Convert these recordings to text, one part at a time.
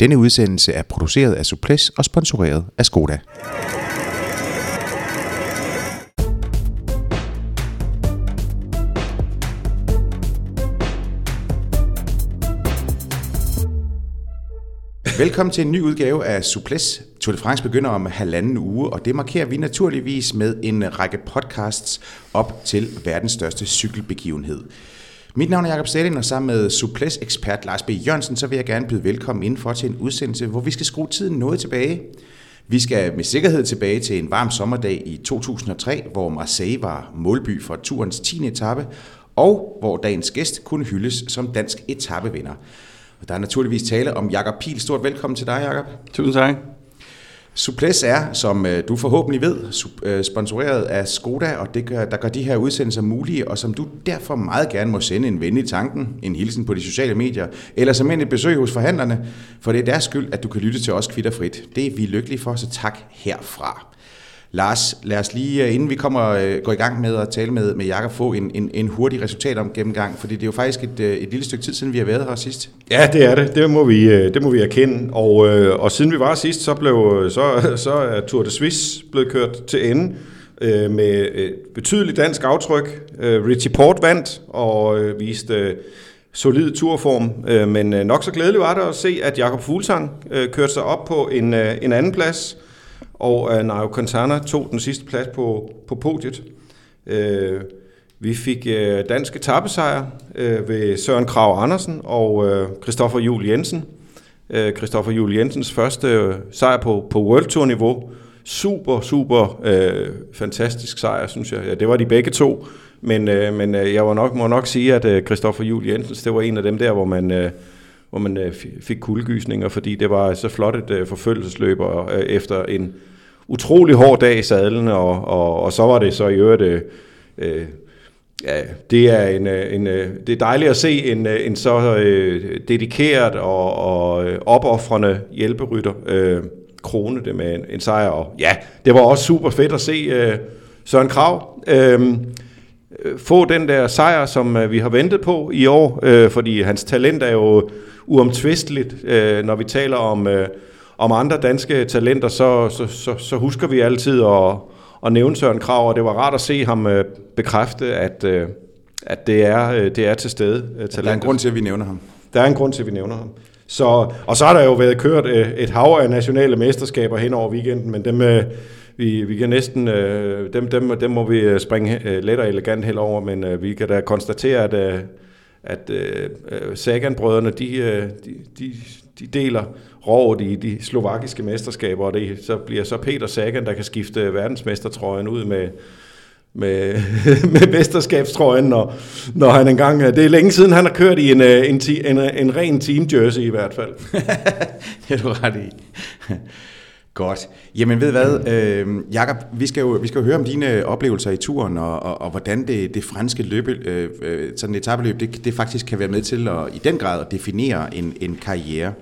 Denne udsendelse er produceret af Suples og sponsoreret af Skoda. Velkommen til en ny udgave af Suples. Tour de France begynder om halvanden uge, og det markerer vi naturligvis med en række podcasts op til verdens største cykelbegivenhed. Mit navn er Jakob Stalin, og sammen med Suples ekspert Lars B. Jørgensen, så vil jeg gerne byde velkommen indenfor til en udsendelse, hvor vi skal skrue tiden noget tilbage. Vi skal med sikkerhed tilbage til en varm sommerdag i 2003, hvor Marseille var målby for turens 10. etape, og hvor dagens gæst kunne hyldes som dansk etapevinder. Og der er naturligvis tale om Jakob Pil. Stort velkommen til dig, Jakob. Tusind tak. Suples er, som øh, du forhåbentlig ved, øh, sponsoreret af Skoda, og det gør, der gør de her udsendelser mulige, og som du derfor meget gerne må sende en ven i tanken, en hilsen på de sociale medier, eller som en et besøg hos forhandlerne, for det er deres skyld, at du kan lytte til os kvitterfrit. Det er vi lykkelige for, så tak herfra. Lars, lad os lige, øh, inden vi kommer øh, går i gang med at tale med, med Jakob, få en, en, en hurtig resultat om gennemgang, fordi det er jo faktisk et, øh, et lille stykke tid siden, vi har været her sidst. Ja, det er det. Det må vi, det må vi erkende. Og, og siden vi var sidst, så, blev, så, så er Tour de Suisse blevet kørt til ende med et betydeligt dansk aftryk. Richie Port vandt og viste solid turform, men nok så glædeligt var det at se, at Jakob Fuglsang kørte sig op på en, en anden plads, og øh, uh, Nairo Quintana tog den sidste plads på, på podiet. Uh, vi fik øh, uh, danske etappesejr uh, ved Søren Krav Andersen og uh, Christoffer Jul Jensen. Uh, Christoffer Jul Jensens første uh, sejr på, på World Tour niveau. Super, super uh, fantastisk sejr, synes jeg. Ja, det var de begge to. Men, uh, men uh, jeg var nok, må nok sige, at uh, Christoffer Jul Jensens, det var en af dem der, hvor man... Uh, hvor man øh, fik kuldegysninger, fordi det var så flot et øh, forfølgelsesløb og, øh, efter en utrolig hård dag i sadlen, og, og, og så var det så i øvrigt... Øh, øh Ja, det er, en, øh, en, øh, det er dejligt at se en, en så øh, dedikeret og, og opoffrende hjælperytter øh, krone det med en, en sejr. Og ja, det var også super fedt at se øh, Søren Krav øh, få den der sejr, som øh, vi har ventet på i år, øh, fordi hans talent er jo uomtvisteligt, øh, når vi taler om, øh, om andre danske talenter, så, så, så, så husker vi altid at, at nævne Søren Krav, og det var rart at se ham øh, bekræfte, at, øh, at det, er, øh, det er til stede. Øh, der er en grund til, at vi nævner ham. Der er en grund til, at vi nævner ham. Så, og så har der jo været kørt øh, et hav af nationale mesterskaber hen over weekenden, men dem, øh, vi, vi kan næsten, øh, dem, dem, dem må vi øh, springe øh, let og elegant hen over, men øh, vi kan da konstatere, at øh, at øh, øh, Sagan-brødrene, de, øh, de, de, de deler rådet i de slovakiske mesterskaber, og det så bliver så Peter Sagan, der kan skifte verdensmestertrøjen ud med, med, med mesterskabstrøjen, når, når han engang... Det er længe siden, han har kørt i en, øh, en, en, en ren team jersey i hvert fald. det er du ret i. Godt. Jamen ved hvad, øh, Jakob, vi skal, jo, vi skal jo høre om dine oplevelser i turen, og, og, og hvordan det, det franske løbe, øh, øh sådan et etabeløb, det, det faktisk kan være med til at, i den grad at definere en, en karriere.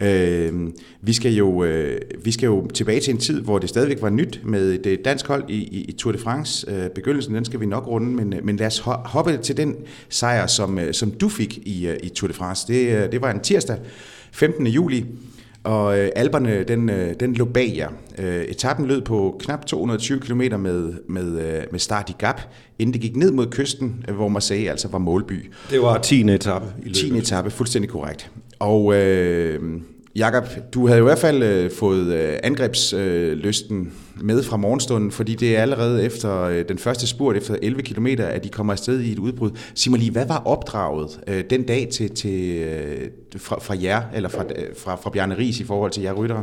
Øh, vi, skal jo, øh, vi skal jo tilbage til en tid, hvor det stadigvæk var nyt med det dansk hold i, i, i Tour de France. Øh, begyndelsen, den skal vi nok runde, men, øh, men lad os hoppe til den sejr, som, øh, som du fik i, i Tour de France. Det, det var en tirsdag, 15. juli, og øh, alberne, den, øh, den lå bag jer. Øh, etappen lød på knap 220 km med, med, øh, med start i Gap, inden det gik ned mod kysten, øh, hvor Marseille altså var målby. Det var 10. etape. I løbet. 10. etape, fuldstændig korrekt. Og øh, Jakob, du havde i hvert fald øh, fået øh, angrebslysten øh, med fra morgenstunden, fordi det er allerede efter øh, den første spurt, efter 11 km, at de kommer afsted i et udbrud. Sig mig lige, hvad var opdraget øh, den dag til, til, øh, fra, fra jer, eller fra, øh, fra, fra Bjarne Ries i forhold til jer ryttere?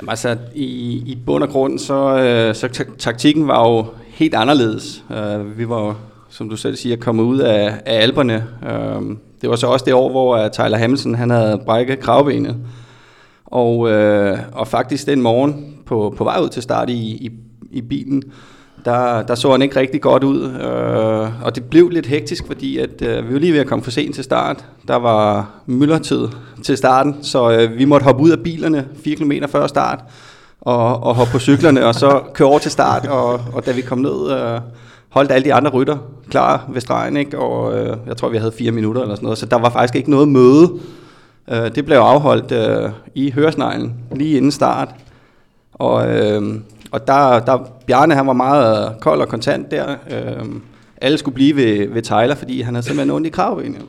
Jamen altså, i, i bund og grund, så, øh, så taktikken var jo helt anderledes. Øh, vi var som du selv siger, kommet ud af, af alberne. Øh, det var så også det år, hvor øh, Tyler Hamilton han havde brækket kravbenet. Og, øh, og faktisk den morgen på, på vej ud til start i, i, i bilen, der, der så han ikke rigtig godt ud. Øh, og det blev lidt hektisk, fordi at, øh, vi var lige ved at komme for sent til start. Der var myldretid til starten, så øh, vi måtte hoppe ud af bilerne 4 km før start og, og hoppe på cyklerne, og så køre over til start. Og, og da vi kom ned, øh, holdt alle de andre rytter klar ved stregen, ikke? og øh, jeg tror, vi havde fire minutter eller sådan noget. Så der var faktisk ikke noget møde Øh, det blev afholdt øh, i Høresneglen lige inden start. Og, øh, og der, der, Bjarne han var meget kold og kontant der. Øh, alle skulle blive ved, ved Tyler, fordi han havde simpelthen ondt i kravbenet.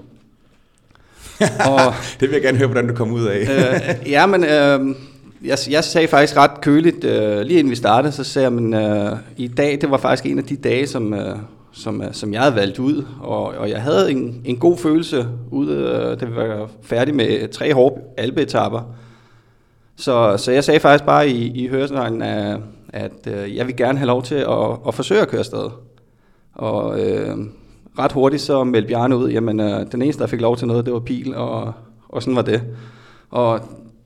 og, det vil jeg gerne høre, hvordan du kom ud af. øh, ja, men øh, jeg, jeg sagde faktisk ret køligt, øh, lige inden vi startede, så sagde jeg, men øh, i dag, det var faktisk en af de dage, som, øh, som, som jeg havde valgt ud, og, og jeg havde en, en god følelse ud, da vi var færdige med tre hårde albeetapper. Så, så jeg sagde faktisk bare i, i høresneglen, at, at øh, jeg vil gerne have lov til at, at forsøge at køre afsted. Og øh, ret hurtigt så meldte Bjarne ud, jamen øh, den eneste, der fik lov til noget, det var Pil, og, og sådan var det. Og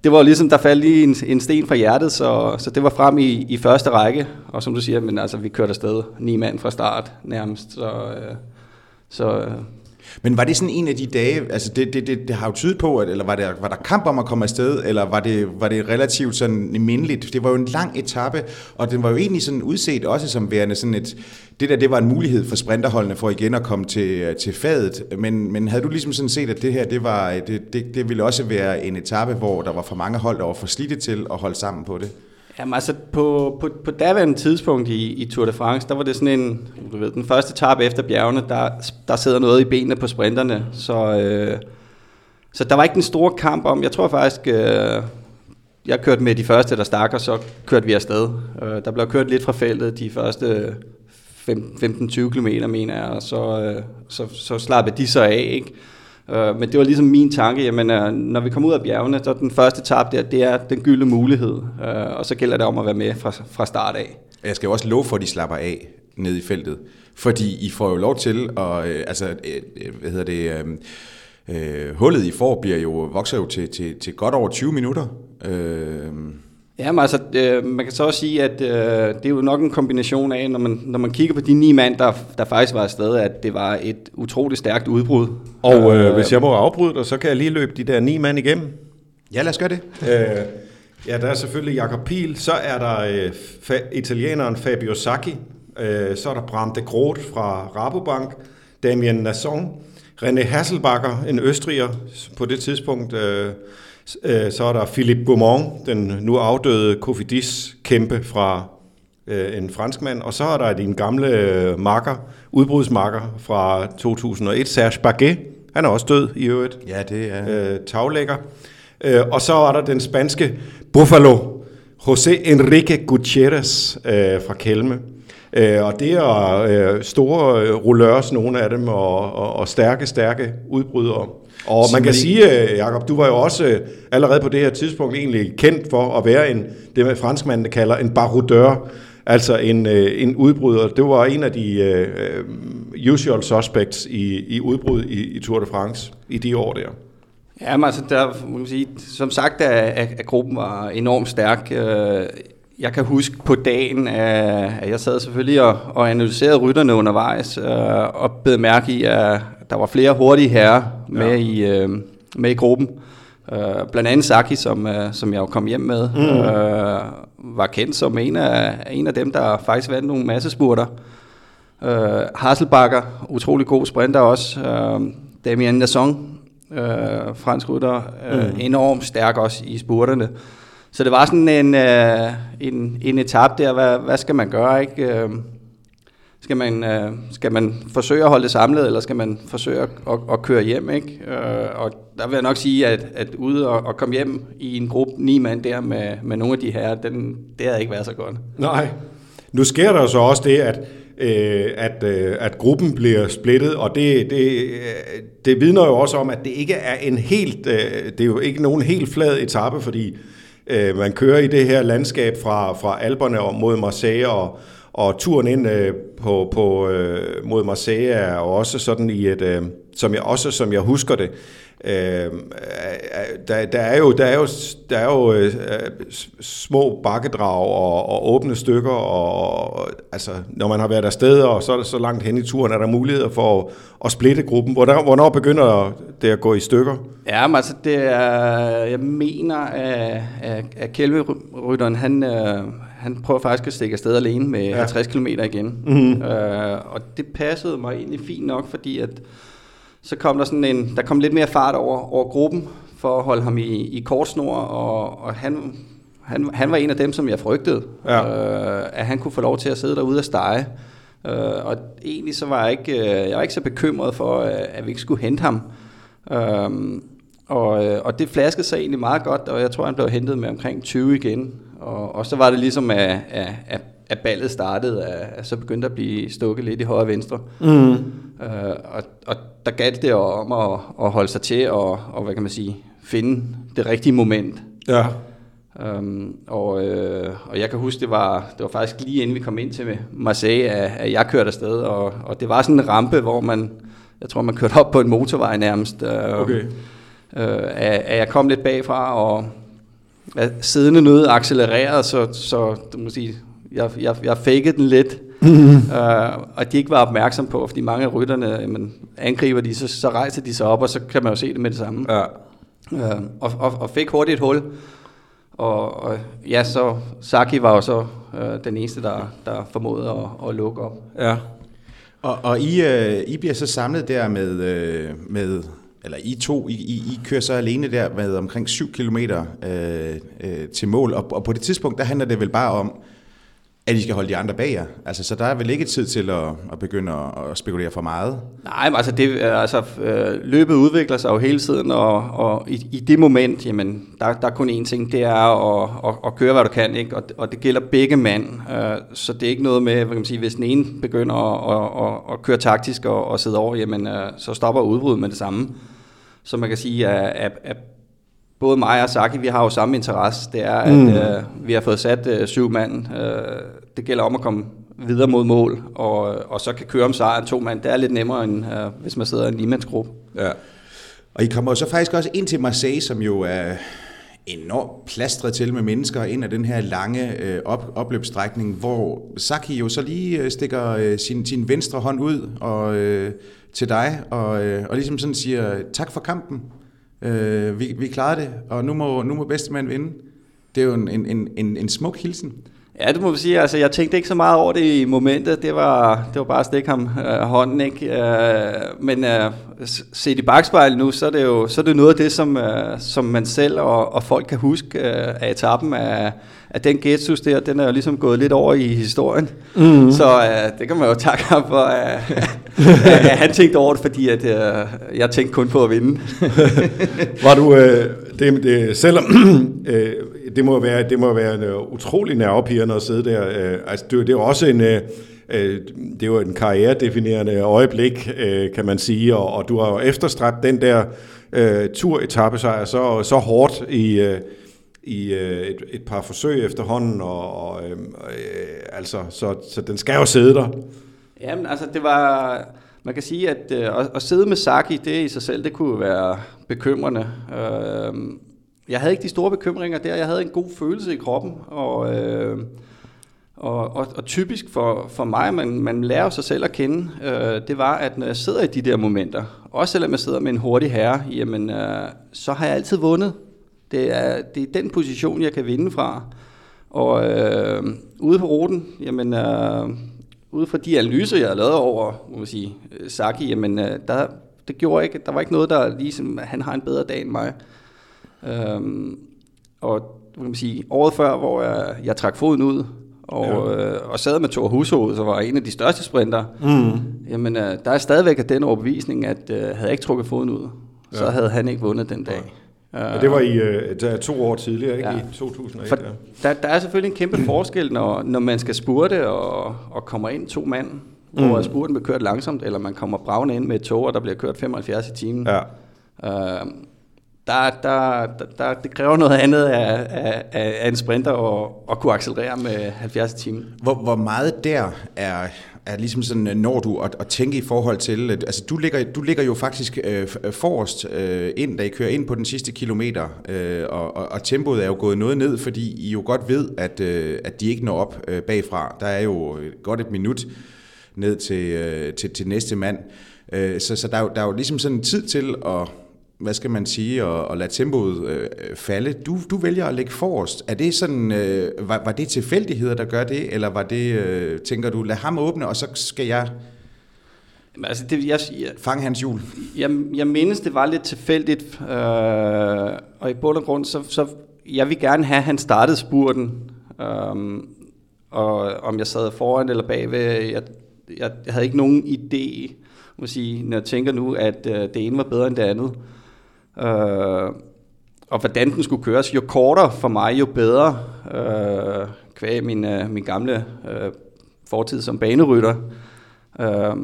det var ligesom, der faldt lige en, en sten fra hjertet, så, så det var frem i, i første række. Og som du siger, men altså, vi kørte afsted ni mand fra start nærmest. Så, øh, så men var det sådan en af de dage, altså det, det, det, det har jo tydet på, at, eller var, der, var der kamp om at komme afsted, eller var det, var det relativt sådan mindeligt? Det var jo en lang etape, og den var jo egentlig sådan udset også som værende sådan et, det der, det var en mulighed for sprinterholdene for igen at komme til, til fadet, men, men havde du ligesom sådan set, at det her, det, var, det, det, det ville også være en etape, hvor der var for mange hold, der var for slidte til at holde sammen på det? Jamen altså, på, på, på daværende tidspunkt i, i Tour de France, der var det sådan en, du ved, den første etape efter bjergene, der, der sidder noget i benene på sprinterne, så, øh, så der var ikke en stor kamp om, jeg tror faktisk, øh, jeg kørte med de første, der stak, og så kørte vi afsted. Øh, der blev kørt lidt fra feltet de første 15-20 km, mener jeg, og så, øh, så, så slappede de så af, ikke? Øh, men det var ligesom min tanke, jamen, øh, når vi kommer ud af bjergene, så den første tab der, det er den gyldne mulighed, øh, og så gælder det om at være med fra, fra start af. Jeg skal jo også love for, at de slapper af ned i feltet, fordi I får jo lov til at, øh, altså, øh, øh hvad hedder det, øh, øh, hullet I får bliver jo, vokser jo til, til, til godt over 20 minutter. Øh, men altså, øh, man kan så også sige, at øh, det er jo nok en kombination af, når man, når man kigger på de ni mand, der, der faktisk var afsted, at det var et utroligt stærkt udbrud. Og øh, øh, hvis jeg må afbryde dig, så kan jeg lige løbe de der ni mand igennem. Ja, lad os gøre det. Øh, ja, der er selvfølgelig Jakob Pil, så er der øh, fa- italieneren Fabio Sacchi, øh, så er der Bram de Groot fra Rabobank, Damien Nasson, René Hasselbakker, en østriger på det tidspunkt, Øh, så er der Philippe Gaumont, den nu afdøde Cofidis-kæmpe fra øh, en franskmand. Og så er der din gamle øh, makker, udbrudsmakker fra 2001, Serge Baguet. Han er også død i øvrigt. Ja, det er... Øh, taglægger. Øh, og så er der den spanske Buffalo, José Enrique Gutierrez øh, fra Kelme. Øh, og det er øh, store øh, rullørs, nogle af dem, og, og, og stærke, stærke udbrydere. Og man kan sige, øh, Jakob, du var jo også øh, allerede på det her tidspunkt egentlig kendt for at være en, det man franskmændene kalder en baroudeur, altså en, øh, en udbryder. Det var en af de uh, usual suspects i, i udbrud i, i Tour de France i de år der. Ja, men altså, der, man sige, som sagt, at, at gruppen var enormt stærk. Jeg kan huske på dagen, at jeg sad selvfølgelig og, og analyserede rytterne undervejs, og bed mærke i, at der var flere hurtige herrer med, ja. i, øh, med i gruppen. Uh, blandt andet Saki, som, uh, som jeg jo kom hjem med, mm. uh, var kendt som en af, en af dem, der faktisk vandt nogle masse spurter. Uh, Hasselbakker, utrolig god sprinter også. Uh, Damien Nasson, uh, fransk rytter, uh, mm. enormt stærk også i spurterne. Så det var sådan en, uh, en, en etap der, hvad, hvad skal man gøre, ikke? Uh, skal man, øh, skal man forsøge at holde det samlet, eller skal man forsøge at, at, at køre hjem? Ikke? Øh, og der vil jeg nok sige, at, at ude og, og komme hjem i en gruppe ni mand der med, med nogle af de her, den, det havde ikke været så godt. Nej. Nu sker der så også det, at øh, at, øh, at gruppen bliver splittet, og det, det, øh, det vidner jo også om, at det ikke er en helt, øh, det er jo ikke nogen helt flad etape, fordi øh, man kører i det her landskab fra, fra Alperne og mod Marseille, og, og turen ind øh, på, på øh, mod Marseille er også sådan i et, øh, som jeg også som jeg husker det, øh, øh der, der er jo der er jo der er jo øh, små bakkedrag og, og åbne stykker og, og altså når man har været afsted og så så langt hen i turen er der muligheder for at, at splitte gruppen. Hvornår, hvornår begynder det at gå i stykker? Ja, men altså det er, jeg mener at, at, at Kælverytteren han øh, han prøver faktisk at stikke afsted alene med ja. 50 km igen. Mm-hmm. Øh, og det passede mig egentlig fint nok, fordi at så kom der sådan en, der kom lidt mere fart over, over gruppen, for at holde ham i, i kortsnor, og, og han, han, han var en af dem, som jeg frygtede, ja. øh, at han kunne få lov til at sidde derude og stege. Øh, og egentlig så var jeg ikke, øh, jeg var ikke så bekymret for, øh, at vi ikke skulle hente ham. Øh, og, øh, og det flaskede sig egentlig meget godt, og jeg tror, han blev hentet med omkring 20 igen. Og, og så var det ligesom, at, at, at, at ballet startede, at, at så begyndte at blive stukket lidt i højre og venstre. Mm. Øh, og, og der galt det om at, at holde sig til og, og, hvad kan man sige, finde det rigtige moment. Ja. Um, og, øh, og jeg kan huske, det var, det var faktisk lige inden vi kom ind til Marseille, at, at jeg kørte afsted, og, og det var sådan en rampe, hvor man, jeg tror, man kørte op på en motorvej nærmest. Øh, Okay. Øh, at, at jeg kom lidt bagfra, og at siddende nød accelererede, så, så du må sige, jeg, jeg, jeg fakede den lidt, øh, og de ikke var opmærksom på, fordi mange af rytterne, jamen, angriber de, så, så rejser de sig op, og så kan man jo se det med det samme. Ja. Øh, og, og, og fik hurtigt et hul. Og, og ja, så Saki var jo så øh, den eneste, der, der formåede at, at lukke op. Ja. Og, og I, øh, I bliver så samlet der med, øh, med eller I to, I, I, I kører så alene der med omkring 7 km øh, øh, til mål, og, og på det tidspunkt, der handler det vel bare om, at I skal holde de andre bag jer. Altså, så der er vel ikke tid til at, at begynde at, at spekulere for meget. Nej, men altså, det, øh, altså øh, løbet udvikler sig jo hele tiden, og, og i, i det moment, jamen, der, der er kun én ting, det er at, at, at køre, hvad du kan, ikke? Og, og det gælder begge mand. Øh, så det er ikke noget med, hvad kan man sige, hvis den ene begynder at, at, at køre taktisk og, og sidde over, jamen, øh, så stopper udbruddet med det samme. Så man kan sige, at, at, at både mig og Saki, vi har jo samme interesse. Det er, at mm. øh, vi har fået sat øh, syv mand. Øh, det gælder om at komme videre mod mål, og, og så kan køre om sejren to mand. Det er lidt nemmere, end øh, hvis man sidder i en ligemandsgruppe. Ja. Og I kommer jo så faktisk også ind til Marseille, som jo er enormt plastret til med mennesker ind af den her lange øh, op, opløbsstrækning, hvor Saki jo så lige øh, stikker øh, sin, sin venstre hånd ud og, øh, til dig, og, øh, og ligesom sådan siger, tak for kampen, øh, vi, vi klarede det, og nu må, nu må bedstemand vinde. Det er jo en, en, en, en smuk hilsen. Ja, det må vi sige. Altså, jeg tænkte ikke så meget over det i momentet. Det var, det var bare at stikke ham øh, hånden, ikke? Øh, men øh, set i bagspejlet nu, så er det jo så er det noget af det, som, øh, som man selv og, og folk kan huske øh, af etappen, af, at den gestus der, den er jo ligesom gået lidt over i historien. Mm. Så øh, det kan man jo takke ham for, at, at han tænkte over det, fordi at, øh, jeg tænkte kun på at vinde. Var du, øh, det, det, selvom øh, det må være, det må være en uh, utrolig nervepirrende at sidde der, øh, altså det, det er jo også en, øh, øh, det er jo en karrieredefinerende øjeblik, øh, kan man sige, og, og du har jo efterstræbt den der øh, tur-etappesejr så, så hårdt i, øh, i øh, et, et par forsøg efterhånden, og, og øh, øh, altså, så, så den skal jo sidde der. Jamen, altså, det var... Man kan sige, at øh, at, at sidde med Saki, det i sig selv, det kunne være bekymrende. Øh, jeg havde ikke de store bekymringer der. Jeg havde en god følelse i kroppen, og, øh, og, og, og typisk for, for mig, man, man lærer sig selv at kende, øh, det var, at når jeg sidder i de der momenter, også selvom jeg sidder med en hurtig herre, jamen, øh, så har jeg altid vundet. Det er, det er den position, jeg kan vinde fra. Og øh, ude på ruten, jamen, øh, ude fra de analyser, jeg har lavet over, må man sige, øh, Saki, jamen, øh, der, det gjorde ikke, der var ikke noget, der ligesom, han har en bedre dag end mig. Øhm, og kan man sige, året før, hvor jeg, jeg trak foden ud, og, ja. øh, og sad med Thor Hushoved, så var en af de største sprinter, mm. jamen øh, der er stadigvæk den overbevisning, at øh, havde jeg ikke trukket foden ud, ja. så havde han ikke vundet den dag. Ja. Og det var i øh, der to år tidligere, ikke? Ja. I 2001. For ja. der, der er selvfølgelig en kæmpe forskel, når, når man skal spurte og, og kommer ind to mand, mm. hvor spurten bliver kørt langsomt, eller man kommer bravende ind med et tog, og der bliver kørt 75 i timen. Ja. Øh, der, der, der, det kræver noget andet af, af, af en sprinter at, at kunne accelerere med 70 timer. Hvor, hvor meget der er, er ligesom sådan, øh, når du at, at tænke i forhold til, at, altså du ligger, du ligger jo faktisk øh, øh, forrest øh, ind, da I kører ind på den sidste kilometer, øh, og, og, og tempoet er jo gået noget ned, fordi I jo godt ved, at, øh, at de ikke når op øh, bagfra. Der er jo godt et minut ned til, øh, til, til næste mand. Øh, så så der, er jo, der er jo ligesom sådan tid til at hvad skal man sige, og, og lade tempoet øh, falde. Du, du vælger at lægge forrest. Er det sådan, øh, var, var det tilfældigheder, der gør det, eller var det, øh, tænker du, lad ham åbne, og så skal jeg Altså, det, jeg, jeg, Fang hans jul. jeg, jeg mindes, det var lidt tilfældigt, øh, og i bund og grund, så, så jeg vil gerne have, at han startede spurten, øh, og om jeg sad foran eller bagved, jeg, jeg, jeg havde ikke nogen idé, må sige, når jeg tænker nu, at øh, det ene var bedre end det andet. Øh, Øh, og hvordan den skulle køres, jo kortere for mig, jo bedre, øh, kvæg min, øh, min gamle øh, fortid som banerytter. Øh,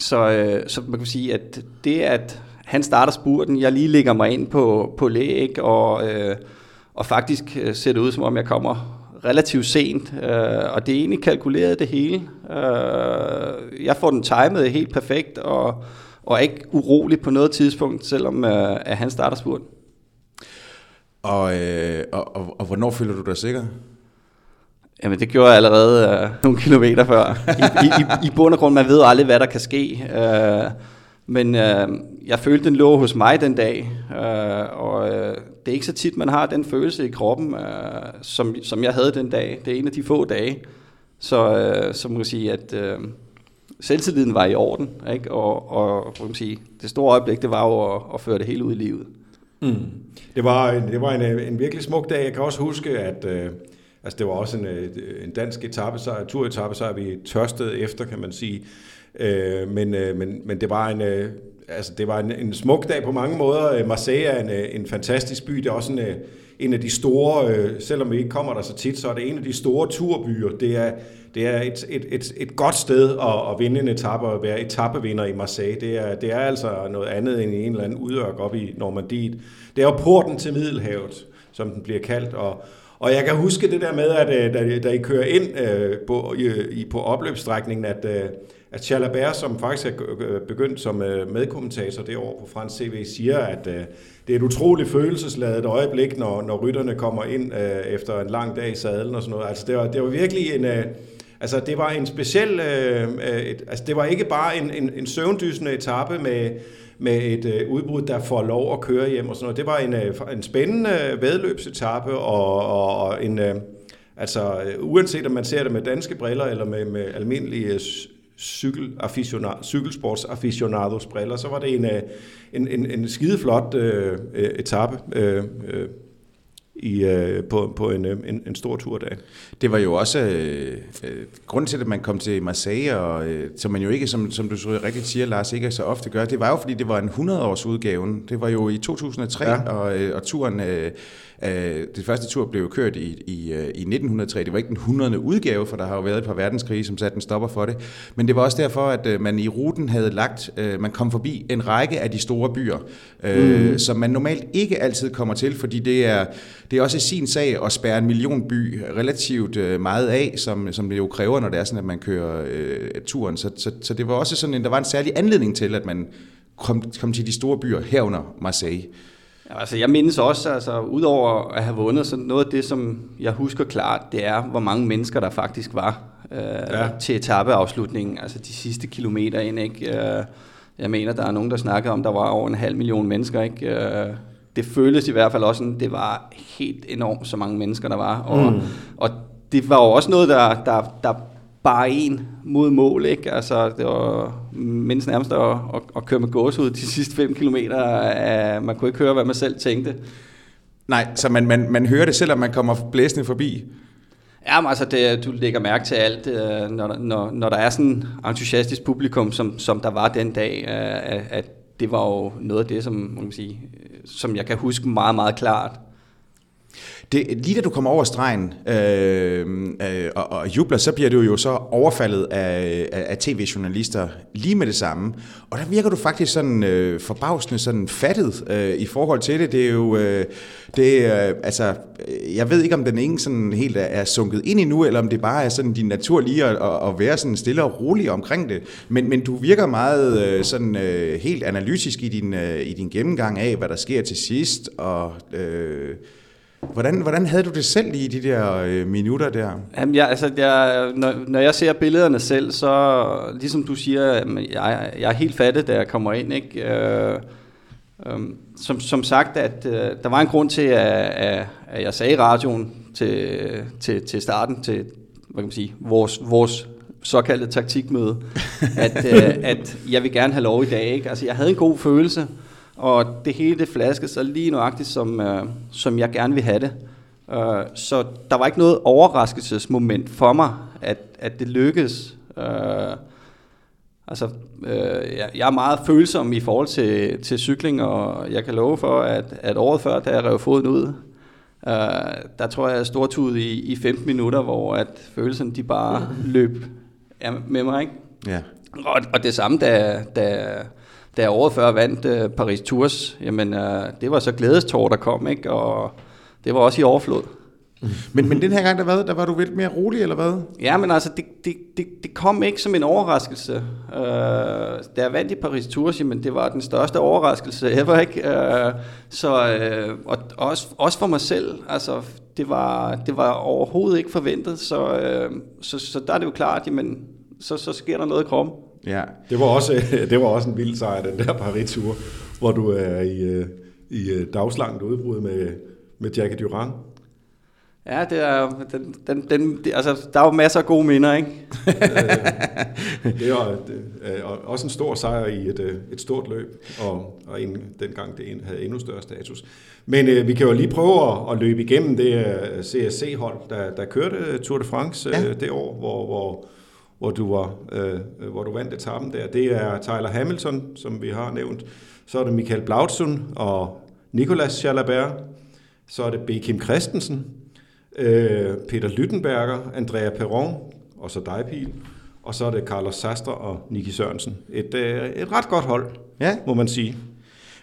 så, øh, så man kan sige, at det, at han starter spurten, jeg lige lægger mig ind på, på læg, og, øh, og faktisk øh, ser det ud, som om jeg kommer relativt sent, øh, og det er egentlig kalkuleret det hele. Øh, jeg får den timet helt perfekt, og, og er ikke urolig på noget tidspunkt, selvom øh, at han starter spurten. Og, øh, og, og, og hvornår føler du dig sikker? Jamen det gjorde jeg allerede øh, nogle kilometer før. I, i, i, I bund og grund, man ved aldrig, hvad der kan ske. Øh, men øh, jeg følte, den lå hos mig den dag. Øh, og øh, det er ikke så tit, man har den følelse i kroppen, øh, som, som jeg havde den dag. Det er en af de få dage. Så, øh, så man kan sige, at øh, selvtilliden var i orden. Ikke? Og, og man sige, det store øjeblik, det var jo at, at føre det hele ud i livet. Mm. Det var, en, det var en, en virkelig smuk dag. Jeg kan også huske, at øh, altså det var også en, øh, en dansk etappesejr, turetappesejr, vi tørstede efter, kan man sige. Øh, men, øh, men, men det var en... Øh, altså det var en, en smuk dag på mange måder. Øh, Marseille er en, øh, en fantastisk by. Det er også en, en af de store, øh, selvom vi ikke kommer der så tit, så er det en af de store turbyer. Det er, det er et, et, et, et godt sted at, at vinde en etape og være etappevinder i Marseille. Det er, det er altså noget andet end i en eller anden udørk op i Normandiet. Det er jo porten til Middelhavet, som den bliver kaldt, og, og jeg kan huske det der med, at øh, da, da I kører ind øh, på, i, på opløbsstrækningen, at, øh, at Chalabert, som faktisk er øh, begyndt som øh, medkommentator det år på Frans CV, siger, at øh, det er et utroligt følelsesladet øjeblik, når, når rytterne kommer ind øh, efter en lang dag i sadlen og sådan noget. Altså det var, det var virkelig en... Øh, Altså, det var en speciel, øh, øh, et, altså det var ikke bare en, en, en søvndysende etape med, med et øh, udbrud, der får lov at køre hjem og sådan noget. Det var en, øh, en spændende vedløbsetape og, og, og en, øh, altså øh, uanset om man ser det med danske briller eller med, med almindelige øh, cykel cykelsportsaficionados briller, så var det en, en, en, en skideflot øh, etape. Øh, øh, i, øh, på, på en, en, en stor turdag. Det var jo også øh, øh, grunden til, at man kom til Marseille, og, øh, som man jo ikke, som, som du så rigtigt siger, Lars, ikke så ofte gør, det var jo, fordi det var en 100-års udgaven. Det var jo i 2003, ja. og, øh, og turen... Øh, Øh, det første tur blev kørt i, i, øh, i 1903. Det var ikke den 100. udgave, for der har jo været et par verdenskrige, som satte en stopper for det. Men det var også derfor, at øh, man i ruten havde lagt, man kom forbi en række af de store byer, mm. som man normalt ikke altid kommer til, fordi det er, det er også sin sag at spærre en million by relativt meget af, som, som det jo kræver, når det er sådan, at man kører øh, turen. Så, så, så det var også sådan en, der var en særlig anledning til, at man kom, kom til de store byer herunder Marseille. Altså jeg mindes også, altså udover at have vundet, så noget af det, som jeg husker klart, det er, hvor mange mennesker der faktisk var øh, ja. til etapeafslutningen, altså de sidste kilometer ind, ikke? Øh, jeg mener, der er nogen, der snakker om, der var over en halv million mennesker, ikke? Øh, det føltes i hvert fald også sådan, det var helt enormt, så mange mennesker der var, og, mm. og det var jo også noget, der, der, der bare en mod mål, ikke? Altså, det var mindst nærmest at, at, at køre med gås ud de sidste 5 kilometer. Uh, man kunne ikke høre, hvad man selv tænkte. Nej, så man, man, man hører det, selvom man kommer blæsende forbi? Ja, altså, det, du lægger mærke til alt, uh, når, når, når der er sådan en entusiastisk publikum, som, som der var den dag, uh, at det var jo noget af det, som, man kan sige, som jeg kan huske meget, meget klart. Det, lige da du kommer over stregen øh, øh, og, og jubler, så bliver du jo så overfaldet af, af, af tv-journalister lige med det samme. Og der virker du faktisk sådan øh, forbavsende sådan fattet øh, i forhold til det. Det er jo, øh, det, øh, altså, jeg ved ikke om den ingen sådan helt er, er sunket ind endnu, eller om det bare er sådan din natur lige at, at være sådan stille og rolig omkring det. Men, men du virker meget øh, sådan øh, helt analytisk i din, øh, i din gennemgang af, hvad der sker til sidst, og... Øh, Hvordan, hvordan havde du det selv i de der øh, minutter der? Jamen, jeg, altså, jeg, når, når jeg ser billederne selv, så ligesom du siger, jeg, jeg er helt fattet, da jeg kommer ind. Ikke? Øh, øh, som, som sagt, at øh, der var en grund til, at, at, jeg sagde i radioen til, til, til starten, til hvad kan man sige, vores, vores såkaldte taktikmøde, at, øh, at jeg vil gerne have lov i dag. Ikke? Altså, jeg havde en god følelse, og det hele det flaskede sig lige nøjagtigt, som, øh, som jeg gerne vil have det. Uh, så der var ikke noget overraskelsesmoment for mig, at, at det lykkedes. Uh, altså, uh, jeg, jeg er meget følsom i forhold til, til cykling, og jeg kan love for, at, at året før, da jeg rev foden ud, uh, der tror jeg, jeg stortud i, i 15 minutter, hvor at følelsen de bare løb med mig. Ikke? Ja. Og, og det samme, da, da, da jeg året før vandt uh, Paris Tours, jamen, uh, det var så glædestår, der kom, ikke? og det var også i overflod. Men, men den her gang, der var, der var du lidt mere rolig, eller hvad? Ja, men altså, det, det, det, det kom ikke som en overraskelse. Uh, da jeg vandt i Paris Tours, men det var den største overraskelse ever, ikke? Uh, så, uh, og også, også for mig selv, altså, det var, det var overhovedet ikke forventet, så, uh, så, så der er det jo klart, jamen, så, så sker der noget i kroppen. Ja. Det var også, det var også en vild sejr, den der Paris-tur, hvor du er i, i dagslangt udbrud med, med Jackie Durand. Ja, det er, den, den, den, det, altså, der er jo masser af gode minder, ikke? det er også en stor sejr i et, et stort løb, og, og en, dengang det havde endnu større status. Men øh, vi kan jo lige prøve at, at løbe igennem det CSC-hold, der, der kørte Tour de France ja. øh, det år, hvor, hvor, hvor, du var, øh, hvor du vandt etappen der. Det er Tyler Hamilton, som vi har nævnt. Så er det Michael Blautsund og Nicolas Jalabert. Så er det B. Kim Christensen, øh, Peter Lyttenberger, Andrea Perron, og så dig, Pil. Og så er det Carlos Sastre og Niki Sørensen. Et, øh, et ret godt hold, ja. må man sige.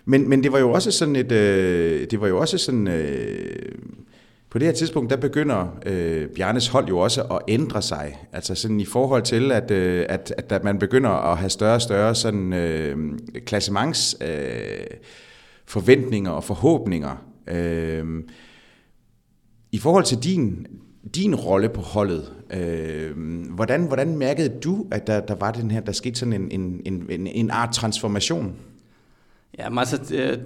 Men, men det var jo også sådan et, øh, det var jo også sådan, øh, på det her tidspunkt, der begynder øh, Bjarnes hold jo også at ændre sig. Altså sådan i forhold til, at, øh, at, at man begynder at have større og større sådan øh, klassements øh, forventninger og forhåbninger. Øh, i forhold til din, din rolle på holdet, øh, hvordan, hvordan mærkede du, at der, der var den her, der skete sådan en, en, en, en art transformation? Ja, men altså, øh,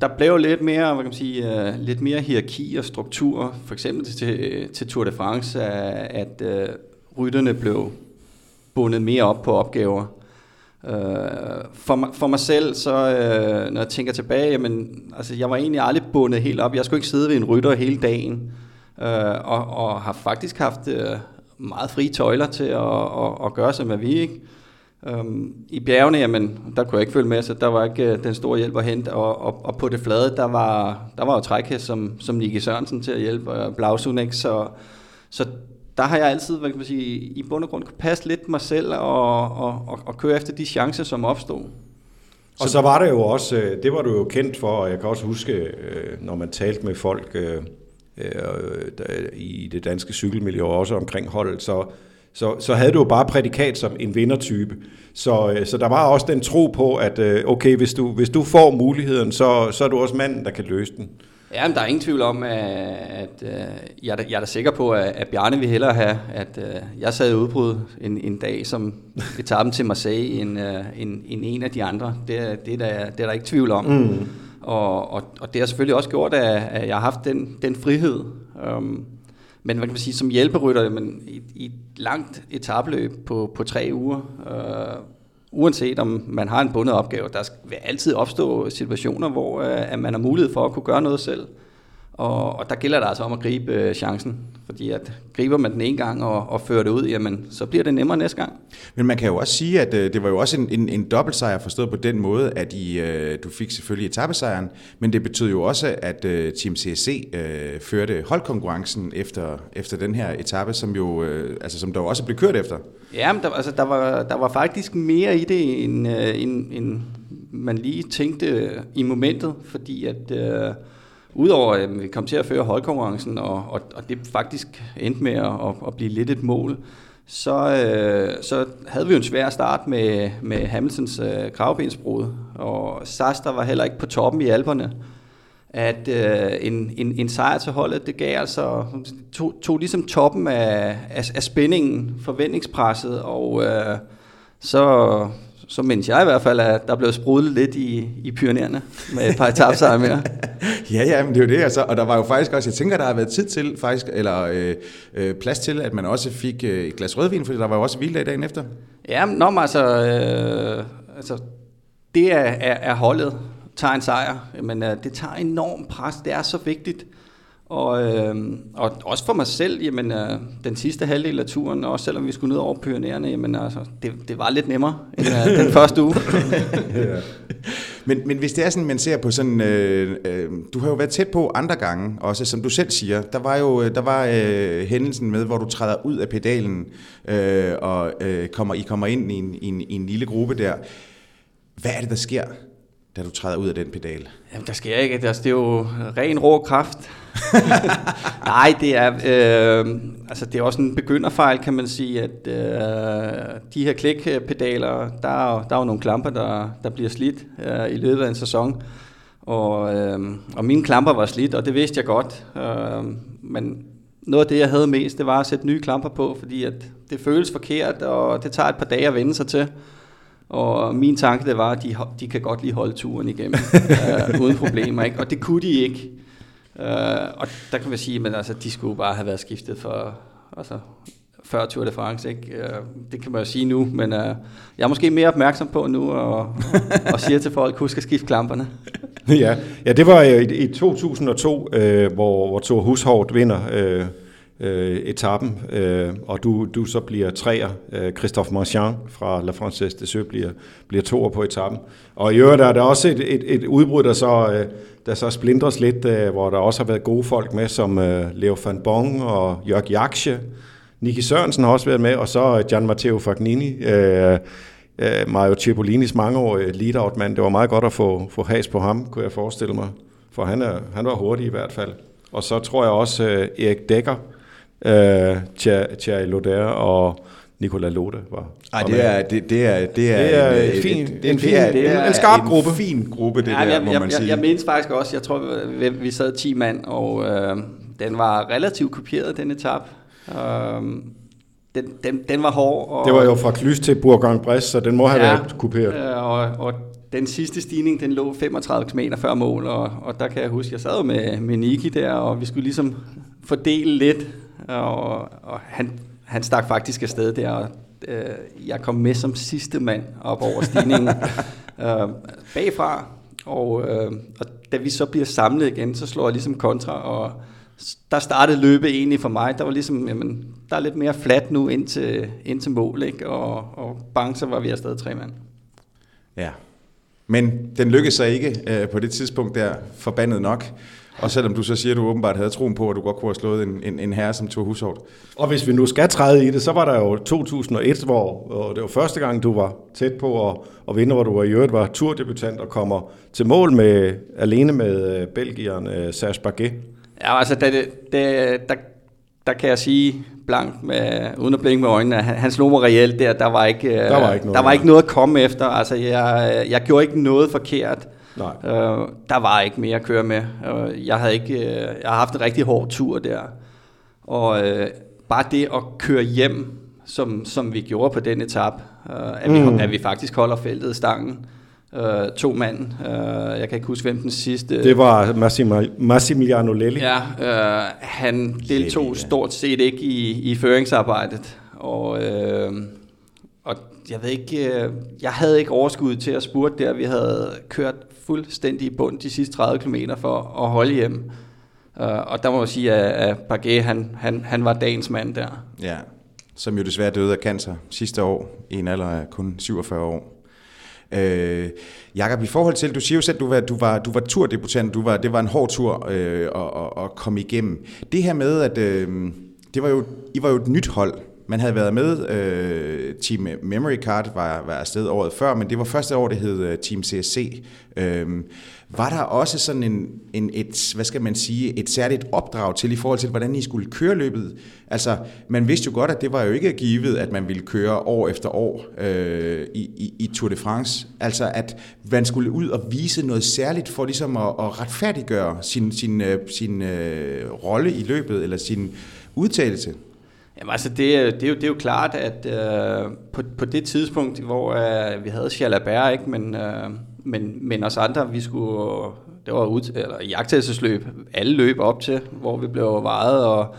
der blev lidt mere, hvad kan man sige, øh, lidt mere hierarki og struktur, for eksempel til, til Tour de France, at øh, rytterne blev bundet mere op på opgaver. For, mig, for mig selv, så når jeg tænker tilbage, jamen, altså, jeg var egentlig aldrig bundet helt op. Jeg skulle ikke sidde ved en rytter hele dagen og, og har faktisk haft meget frie tøjler til at, at, at gøre, som jeg vil. Ikke? Øhm, I bjergene, jamen, der kunne jeg ikke følge med, så der var ikke øh, den store hjælp at hente, og, og, og på det flade, der var, der var jo trækhæst som, som Nicky Sørensen til at hjælpe, og Blausunek. Så, så der har jeg altid, hvad kan man sige, i bund og grund kunne passe lidt mig selv og, og, og, og køre efter de chancer, som opstod. Og så var det jo også, øh, det var du jo kendt for, og jeg kan også huske, øh, når man talte med folk, øh, i det danske cykelmiljø også omkring holdet, så, så, så havde du jo bare prædikat som en vindertype. Så, øh, så der var også den tro på, at øh, okay, hvis du, hvis du får muligheden, så, så er du også manden, der kan løse den. Ja, men der er ingen tvivl om, at, at jeg, er da, jeg er da sikker på, at, at Bjarne vil hellere have, at uh, jeg sad i udbrud en, en dag, som etappen til Marseille, end, end, end en af de andre. Det, det, er der, det er der ikke tvivl om. Mm. Og, og, og det har selvfølgelig også gjort, at, at jeg har haft den, den frihed. Um, men hvad kan man sige, som hjælperytter, men i, i et langt etabløb på, på tre uger, øh, uanset om man har en bundet opgave, der vil altid opstå situationer, hvor øh, at man har mulighed for at kunne gøre noget selv. Og, og der gælder det altså om at gribe uh, chancen. Fordi at griber man den en gang og, og fører det ud, jamen, så bliver det nemmere næste gang. Men man kan jo også sige, at øh, det var jo også en, en, en dobbeltsejr forstået på den måde, at I, øh, du fik selvfølgelig etappesejren, men det betød jo også, at øh, Team CSC øh, førte holdkonkurrencen efter, efter den her etape, som jo øh, altså, som der jo også blev kørt efter. Ja, men der, altså, der, var, der var faktisk mere i det, end, øh, end, end man lige tænkte i momentet, fordi at... Øh, Udover at vi kom til at føre holdkonkurrencen, og, og, og det faktisk endte med at, at blive lidt et mål, så, øh, så havde vi jo en svær start med, med Hamiltons øh, kravbensbrud, og Saster var heller ikke på toppen i alberne. At øh, en, en, en sejr til holdet, det gav altså, tog, tog ligesom toppen af, af, af spændingen, forventningspresset, og øh, så, så mindes jeg i hvert fald, at der blev sprudlet lidt i, i Pyreneerne med et par etapsejre mere. ja, ja, men det er jo det, altså. og der var jo faktisk også, jeg tænker, der har været tid til, faktisk, eller øh, øh, plads til, at man også fik øh, et glas rødvin, fordi der var jo også hviledag dagen efter. Ja, men når altså, øh, altså, det er, er, er holdet tager en sejr, men øh, det tager enormt pres, det er så vigtigt, og, øh, og også for mig selv, jamen, øh, den sidste halvdel af turen, også selvom vi skulle ned over Pyreneerne, jamen, altså, det, det var lidt nemmere end øh, den første uge. ja. men, men hvis det er sådan, man ser på sådan, øh, øh, du har jo været tæt på andre gange, også som du selv siger, der var jo der var øh, hændelsen med, hvor du træder ud af pedalen, øh, og øh, kommer, I kommer ind i en, i, en, i en lille gruppe der. Hvad er det, der sker? Da du træder ud af den pedal? Jamen, der sker ikke. Altså, det er jo ren rå kraft. Nej, det er, øh, altså, det er også en begynderfejl, kan man sige, at øh, de her klikpedaler, der er, der er jo nogle klamper, der, der bliver slidt øh, i løbet af en sæson. Og, øh, og mine klamper var slidt, og det vidste jeg godt. Øh, men noget af det, jeg havde mest, det var at sætte nye klamper på, fordi at det føles forkert, og det tager et par dage at vende sig til. Og min tanke det var, at de, de kan godt lige holde turen igennem, øh, uden problemer. Ikke? Og det kunne de ikke. Øh, og der kan man sige, at altså, de skulle bare have været skiftet for altså, før Tour de France. Ikke? Øh, det kan man jo sige nu, men øh, jeg er måske mere opmærksom på nu, og, og, siger til folk, husk at skifte klamperne. ja, ja, det var i, i 2002, øh, hvor, hvor Thor Hushovd vinder øh, øh, etappen, øh, og du, du så bliver træer. Øh, Christophe Marchand fra La Française des Jeux bliver, bliver toer på etappen. Og i øvrigt er der også et, et, et udbrud, der så, øh, der så splindres lidt, øh, hvor der også har været gode folk med, som øh, Leo van Bong og Jørg Jaksje. Niki Sørensen har også været med, og så Gian Matteo Fagnini. Øh, øh, Mario Cipolinis mangeårige lead-out-mand. Det var meget godt at få, få has på ham, kunne jeg forestille mig. For han, er, han var hurtig i hvert fald. Og så tror jeg også uh, Erik Dækker, øh, Thierry Loder og Nicolas Lode var. Ej, det er, det, det er, det er, det er en, en, fin, det, en, fin, det er, det er en skarp en gruppe. En fin gruppe, det ja, der, jeg, må jeg, man sige. Jeg, jeg faktisk også, jeg tror, vi, vi sad 10 mand, og øh, den var relativt kopieret, den etap. Øh, den, den, den var hård. Og, det var jo fra Klys til Bourgogne-Bresse, så den må have ja, været kopieret. Øh, og, og den sidste stigning, den lå 35 km før mål, og, og der kan jeg huske, jeg sad med, med Niki der, og vi skulle ligesom fordele lidt og, og han, han stak faktisk afsted der, og øh, jeg kom med som sidste mand op over stigningen øh, bagfra, og, øh, og da vi så bliver samlet igen, så slår jeg ligesom kontra, og der startede løbet egentlig for mig. Der var ligesom, jamen, der er lidt mere flat nu ind til, ind til mål, ikke? Og, og bang, så var vi afsted tre mand. Ja, men den lykkedes sig ikke øh, på det tidspunkt der, forbandet nok. Og selvom du så siger, at du åbenbart havde troen på, at du godt kunne have slået en, en, en herre som Thor Hushovd. Og hvis vi nu skal træde i det, så var der jo 2001, hvor, hvor det var første gang, du var tæt på at, at vinde, hvor du var i øvrigt var turdebutant og kommer til mål med alene med uh, belgieren uh, Serge Baguet. Ja, altså det, det, der, der kan jeg sige blankt, med, uden at blinke med øjnene, han, han slog mig reelt der. Der var ikke, der var ikke, noget, der var ikke noget at komme efter. Altså, jeg, jeg gjorde ikke noget forkert. Nej. Øh, der var ikke mere at køre med. Øh, jeg, havde ikke, øh, jeg har haft en rigtig hård tur der. Og øh, bare det at køre hjem, som, som vi gjorde på den etap, øh, at, mm. vi, at vi faktisk holder feltet i stangen. Øh, to mand. Øh, jeg kan ikke huske, hvem den sidste... Det var Massim- Massimiliano Lelli. Ja, øh, han deltog Lelli, ja. stort set ikke i, i føringsarbejdet. Og, øh, og jeg ved ikke, øh, jeg havde ikke overskud til at spurte der. Vi havde kørt fuldstændig i bund de sidste 30 km for at holde hjem. Uh, og der må jeg sige, at, at Baguet, han, han, han var dagens mand der. Ja, som jo desværre døde af cancer sidste år, i en alder af kun 47 år. Øh, Jakob, i forhold til, du siger jo selv, du var, du var, du var turdebutant, du var, det var en hård tur øh, at, at, at komme igennem. Det her med, at øh, det var jo, I var jo et nyt hold, man havde været med, øh, Team Memory Card var, var afsted året før, men det var første år, det hed øh, Team CSC. Øh, var der også sådan en, en, et, hvad skal man sige, et særligt opdrag til i forhold til, hvordan I skulle køre løbet? Altså, man vidste jo godt, at det var jo ikke givet, at man ville køre år efter år øh, i, i, i Tour de France. Altså, at man skulle ud og vise noget særligt for ligesom at, at retfærdiggøre sin, sin, sin, sin øh, rolle i løbet, eller sin udtalelse. Jamen altså, det, det, er, jo, det er jo klart, at øh, på, på det tidspunkt, hvor øh, vi havde Chalabert, ikke, men, øh, men, men os andre, vi skulle, det var ud, eller jagttagelsesløb, alle løb op til, hvor vi blev vejet og,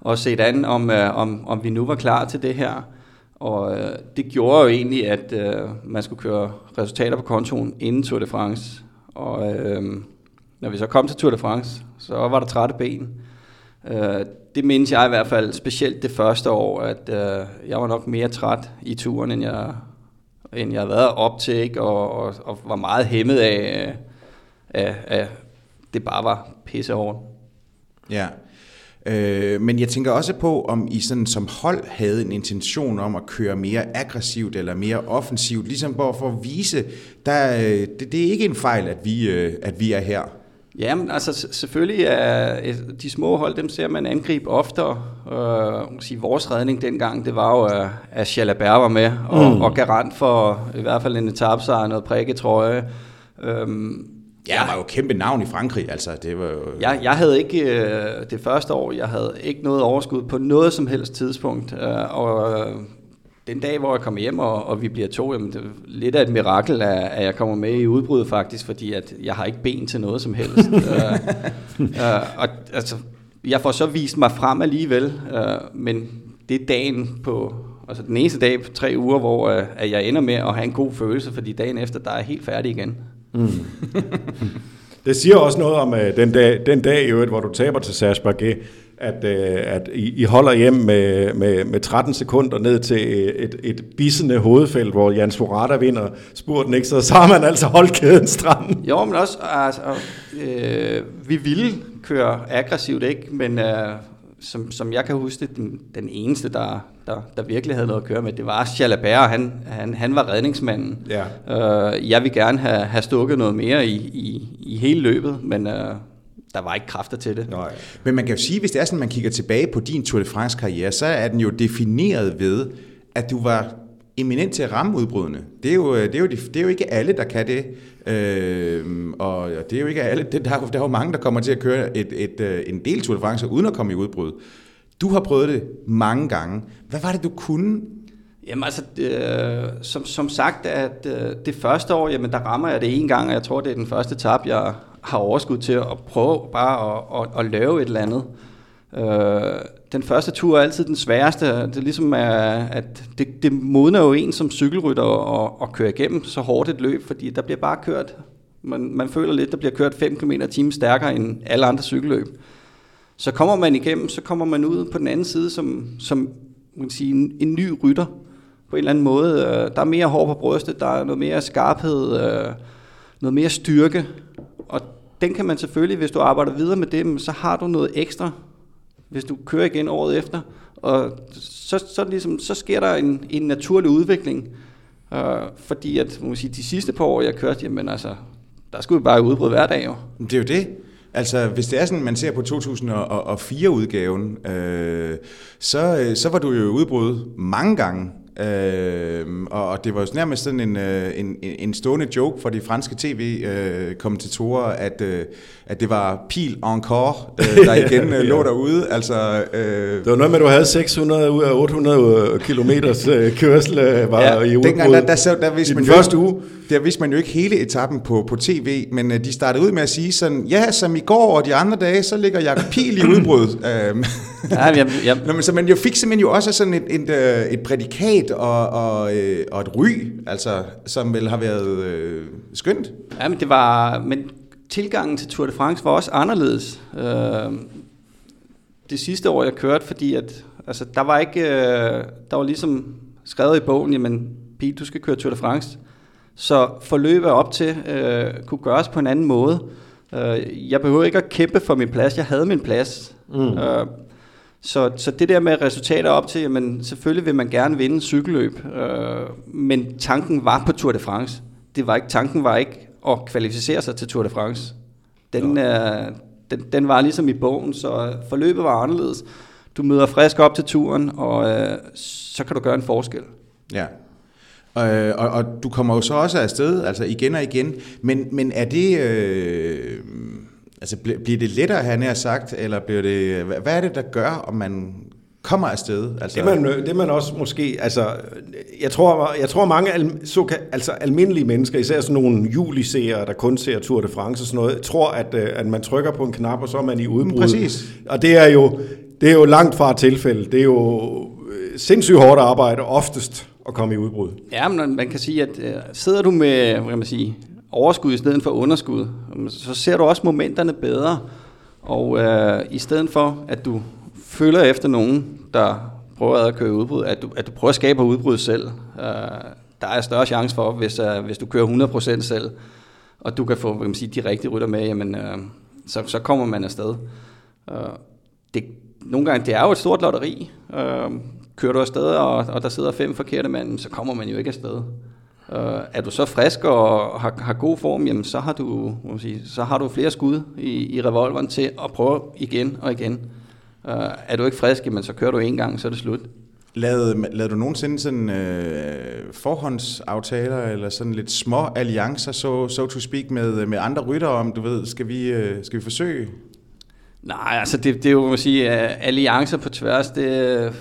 og set an, om, øh, om, om vi nu var klar til det her. Og øh, det gjorde jo egentlig, at øh, man skulle køre resultater på kontoen inden Tour de France. Og øh, når vi så kom til Tour de France, så var der trætte ben. Øh, det mindes jeg i hvert fald specielt det første år, at øh, jeg var nok mere træt i turen, end jeg, end jeg havde været op til, ikke? Og, og, og var meget hæmmet af, øh, af, af det bare var pisse hårdt. Ja. Øh, men jeg tænker også på, om I sådan som hold havde en intention om at køre mere aggressivt eller mere offensivt, ligesom for at vise, der, øh, det, det er ikke en fejl, at vi, øh, at vi er her. Jamen, altså selvfølgelig er øh, de små hold, dem ser man angribe oftere. Øh, sige, vores redning dengang, det var jo, at- at Chalabert var med, og, mm. og garant for i hvert fald en etapsejr, noget prikketrøje. Øhm, Ja, var jo kæmpe navn i Frankrig, altså det var jo... jeg, jeg havde ikke øh, det første år, jeg havde ikke noget overskud på noget som helst tidspunkt. Øh, og øh, den dag, hvor jeg kommer hjem, og, og vi bliver to, jamen, det er lidt af et mirakel, at, at jeg kommer med i udbruddet faktisk, fordi at jeg har ikke ben til noget som helst. øh, øh, og altså, jeg får så vist mig frem alligevel, øh, men det er dagen på, altså den eneste dag på tre uger, hvor øh, at jeg ender med at have en god følelse, fordi dagen efter, der er jeg helt færdig igen. Det siger også noget om uh, den dag, den dag i øvrigt, hvor du taber til Serge Barguet, at, uh, at I, I holder hjem med, med, med 13 sekunder ned til et, et bissende hovedfelt, hvor Jans Forata vinder spurten, ikke? Så, så har man altså holdt kæden stram. Jo, men også, altså, øh, vi ville køre aggressivt, ikke? Men øh, som, som jeg kan huske det, den, den eneste, der, der, der virkelig havde noget at køre med, det var Chalabert, og han, han, han var redningsmanden. Ja. Øh, jeg vil gerne have, have stukket noget mere i, i, i hele løbet, men øh, der var ikke kræfter til det. Nej. Men man kan jo sige, hvis det er sådan, man kigger tilbage på din Tour de France karriere, så er den jo defineret ved, at du var eminent til at ramme udbrudene. Det er jo, det er jo, de, det er jo ikke alle, der kan det. Øh, og det er jo ikke alle. Det, der, er, jo- der er jo mange, der kommer til at køre et, et, øh, en del Tour de France uden at komme i udbrud. Du har prøvet det mange gange. Hvad var det, du kunne? Jamen altså, øh, som, som sagt, at øh, det første år, jamen der rammer jeg det en gang, og jeg tror, det er den første tab, jeg har overskud til at prøve bare at, at, at lave et eller andet. Øh, den første tur er altid den sværeste. Det er ligesom, øh, at det, det modner jo en som cykelrytter at, at køre igennem så hårdt et løb, fordi der bliver bare kørt, man, man føler lidt, der bliver kørt 5 km i timen stærkere end alle andre cykelløb. Så kommer man igennem, så kommer man ud på den anden side som, som man kan sige, en, en ny rytter på en eller anden måde. Øh, Der er mere hår på brystet, der er noget mere skarphed, øh, noget mere styrke. Og den kan man selvfølgelig, hvis du arbejder videre med det, så har du noget ekstra, hvis du kører igen året efter. Og så, så, ligesom, så sker der en, en naturlig udvikling. Øh, fordi at, man kan sige, de sidste par år, jeg kørte, jamen altså, der skulle vi bare udbryde hver dag jo. Det er jo det. Altså, hvis det er sådan, man ser på 2004-udgaven, øh, så, øh, så var du jo udbrud mange gange. Øh, og og det var jo nærmest sådan en, øh, en, en stående joke for de franske tv-kommentatorer, at, øh, at det var pil encore, øh, der igen øh, lå derude. Altså, øh, Det var noget med, at du havde 600 ud af 800 kilometers øh, kørsel var Ja, i udbrud. dengang, der, der, der, der I vidste den man jo første uge. Der vidste man jo ikke hele etappen på, på tv, men øh, de startede ud med at sige sådan, ja, som i går og de andre dage, så ligger Jakob Pil i udbrud. Øhm, Ja, jeg, jeg, Nå, men så man jo fik simpelthen jo også sådan et, et, øh, et prædikat og, og, øh, og et ry, altså, som vel har været øh, skønt. Ja, men det var, men tilgangen til Tour de France var også anderledes. Øh, det sidste år, jeg kørte, fordi at, altså, der var ikke, øh, der var ligesom skrevet i bogen, jamen, Pete, du skal køre Tour de France. Så forløbet op til øh, kunne gøres på en anden måde. Øh, jeg behøvede ikke at kæmpe for min plads, jeg havde min plads. Mm. Øh, så, så det der med resultater op til, jamen selvfølgelig vil man gerne vinde cykelløb, øh, men tanken var på Tour de France. Det var ikke, tanken var ikke at kvalificere sig til Tour de France. Den, øh, den, den var ligesom i bogen, så forløbet var anderledes. Du møder frisk op til turen, og øh, så kan du gøre en forskel. Ja. Øh, og, og du kommer jo så også afsted, altså igen og igen, men, men er det... Øh, altså bl- bliver det lettere, han har sagt, eller bliver det, hvad er det, der gør, om man kommer afsted. Altså, Det man, det man også måske, altså, jeg tror, jeg tror mange al, så, altså almindelige mennesker, især sådan nogle juliseere, der kun ser Tour de France og sådan noget, tror, at, øh, at man trykker på en knap, og så er man i udbrud. Præcis. Og det er jo, det er jo langt fra et tilfælde. Det er jo øh, sindssygt hårdt arbejde oftest at komme i udbrud. Ja, men man kan sige, at øh, sidder du med hvad kan man sige, overskud i stedet for underskud, så ser du også momenterne bedre. Og øh, i stedet for, at du følger efter nogen, der prøver at køre udbrud, at du, at du prøver at skabe udbrud selv. Øh, der er større chance for, hvis, øh, hvis du kører 100% selv, og du kan få hvad man sige, de rigtige rytter med, jamen, øh, så, så kommer man afsted. Øh, det, nogle gange, det er jo et stort lotteri. Øh, kører du afsted, og, og der sidder fem forkerte mænd, så kommer man jo ikke afsted. Uh, er du så frisk og har, har god form, jamen så har du, må sige, så har du flere skud i, i revolveren til at prøve igen og igen. Uh, er du ikke frisk, jamen så kører du en gang, så er det slut. Lavede, lavede du nogensinde sådan øh, forhåndsaftaler eller sådan lidt små alliancer, så so, so to speak, med, med andre rytter om, du ved, skal vi, øh, skal vi forsøge? Nej, altså det, det er jo, man sige, alliancer på tværs, det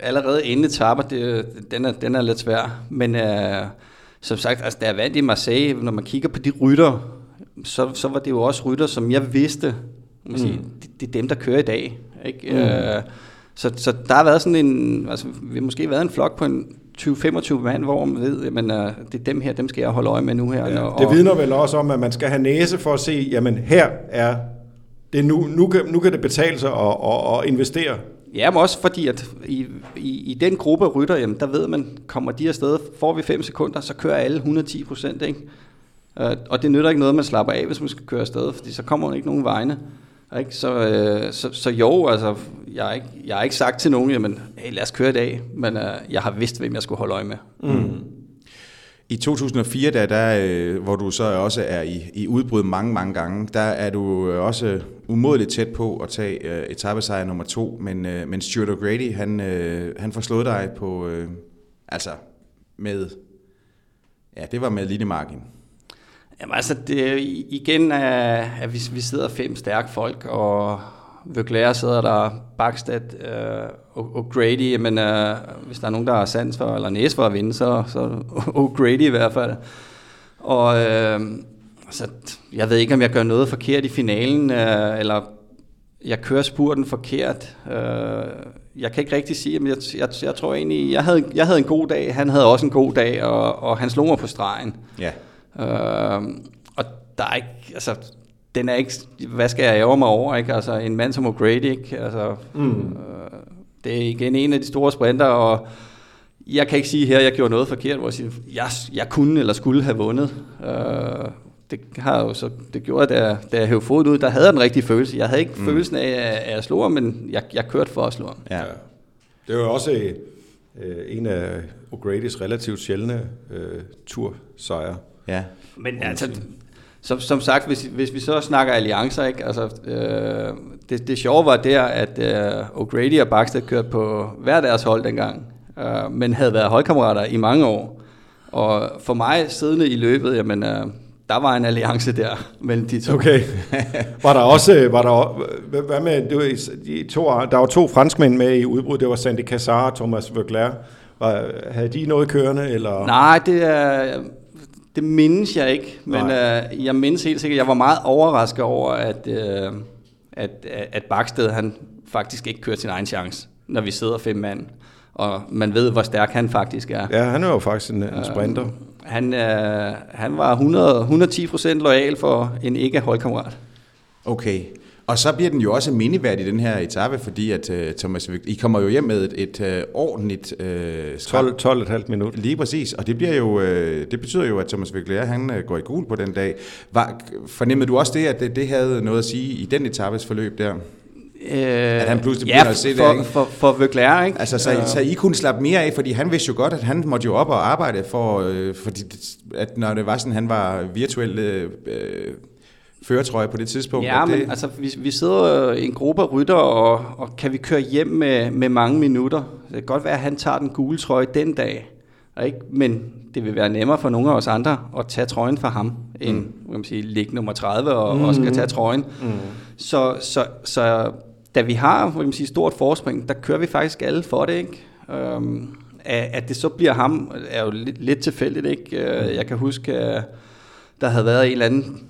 allerede inden etapper, det, den, er, den er lidt svær, men øh, som sagt, altså, da jeg vandt i Marseille, når man kigger på de rytter, så, så var det jo også rytter, som jeg vidste, man sige, mm. det, det er dem, der kører i dag. Ikke? Mm. Øh, så, så der har været sådan en, altså vi har måske været en flok på en 20-25 mand, hvor man ved, at det er dem her, dem skal jeg holde øje med nu her. Ja, og, det vidner vel også om, at man skal have næse for at se, jamen her er det nu, nu, kan, nu kan det betale sig at, at, at investere Ja, men også fordi, at i, i, i den gruppe af rytter, jamen, der ved man, kommer de afsted, får vi 5 sekunder, så kører alle 110 procent, ikke? Uh, og det nytter ikke noget, man slapper af, hvis man skal køre afsted, fordi så kommer man ikke nogen vegne. Ikke? Så, øh, så, så jo, altså, jeg har, ikke, jeg har ikke sagt til nogen, jamen, hey, lad os køre i dag, men øh, jeg har vidst, hvem jeg skulle holde øje med. Mm. I 2004, der, der, øh, hvor du så også er i, i udbrud mange, mange gange, der er du øh, også umådeligt tæt på at tage uh, etappesejr nummer to, men, uh, men Stuart O'Grady, han, uh, han forslåede dig på, uh, altså med, ja, det var med lille margin. Jamen altså, det, igen at vi, vi sidder fem stærke folk, og Vøglære sidder der, Bakstad øh, Grady, men øh, hvis der er nogen, der har sans for, eller næs for at vinde, så, så og Grady i hvert fald. Og øh, altså, jeg ved ikke, om jeg gør noget forkert i finalen, øh, eller jeg kører spurten forkert. Øh, jeg kan ikke rigtig sige, men jeg, jeg, jeg tror egentlig, jeg havde, jeg havde en god dag, han havde også en god dag, og, og han slog mig på stregen. Ja. Øh, og der er ikke, altså, den er ikke, hvad skal jeg ære mig over, ikke? Altså, en mand som O'Grady, ikke? Altså, mm. øh, det er igen en af de store sprinter, og jeg kan ikke sige her, at jeg gjorde noget forkert, hvor jeg siger, jeg, jeg kunne eller skulle have vundet. Øh, det har jo så, det gjorde, da, da jeg hævde fodet ud, der havde jeg den rigtige følelse. Jeg havde ikke mm. følelsen af, at jeg slog ham, men jeg, jeg kørte for at slå ham. Ja. Det var jo også øh, en af O'Grady's relativt sjældne øh, tursejre. Ja. Men altså, som, som sagt, hvis, hvis vi så snakker alliancer, ikke? Altså, øh, det, det sjove var der, at øh, O'Grady og Baxter kørte på hver deres hold dengang, øh, men havde været holdkammerater i mange år. Og for mig siddende i løbet, jamen, øh, der var en alliance der mellem de to. Okay. Var der også, var der, hvad med, var de to, der var to franskmænd med i udbrud, det var Sandy Cassar og Thomas Vøgler. Var, havde de noget kørende? Eller? Nej, det er, det mindes jeg ikke, men øh, jeg mindes helt sikkert, jeg var meget overrasket over, at, øh, at, at Baksted han faktisk ikke kørte sin egen chance, når vi sidder fem mand, og man ved, hvor stærk han faktisk er. Ja, han er jo faktisk en, en sprinter. Øh, han, øh, han var 100, 110 procent lojal for en ikke-holdkammerat. Okay. Og så bliver den jo også miniværd i den her etape, fordi at uh, Thomas, I kommer jo hjem med et, et uh, ordentligt... Uh, 12, 12,5 minut. Lige præcis, og det, bliver jo, uh, det betyder jo, at Thomas Vegler, han uh, går i gul på den dag. Var, fornemmede du også det, at det, det havde noget at sige i den etapes forløb der? Øh, at han pludselig ja, begynder at se for, det, ikke? for, for Vøgler, ikke? Altså, så, så I kunne slappe mere af, fordi han vidste jo godt, at han måtte jo op og arbejde for, øh, fordi, at når det var sådan, han var virtuelt øh, føretrøje på det tidspunkt. Ja, det... men altså, vi, vi sidder i en gruppe af rytter, og, og kan vi køre hjem med, med mange minutter? Det kan godt være, at han tager den gule trøje den dag, ikke? men det vil være nemmere for nogle af os andre at tage trøjen fra ham, end mm. kan man sige, ligge nummer 30 og mm. også skal tage trøjen. Mm. Så, så, så da vi har hvad man sige, stort forspring, der kører vi faktisk alle for det, ikke? Øhm, at, at det så bliver ham, er jo lidt, lidt tilfældigt, ikke? Øh, jeg kan huske, at der havde været en eller anden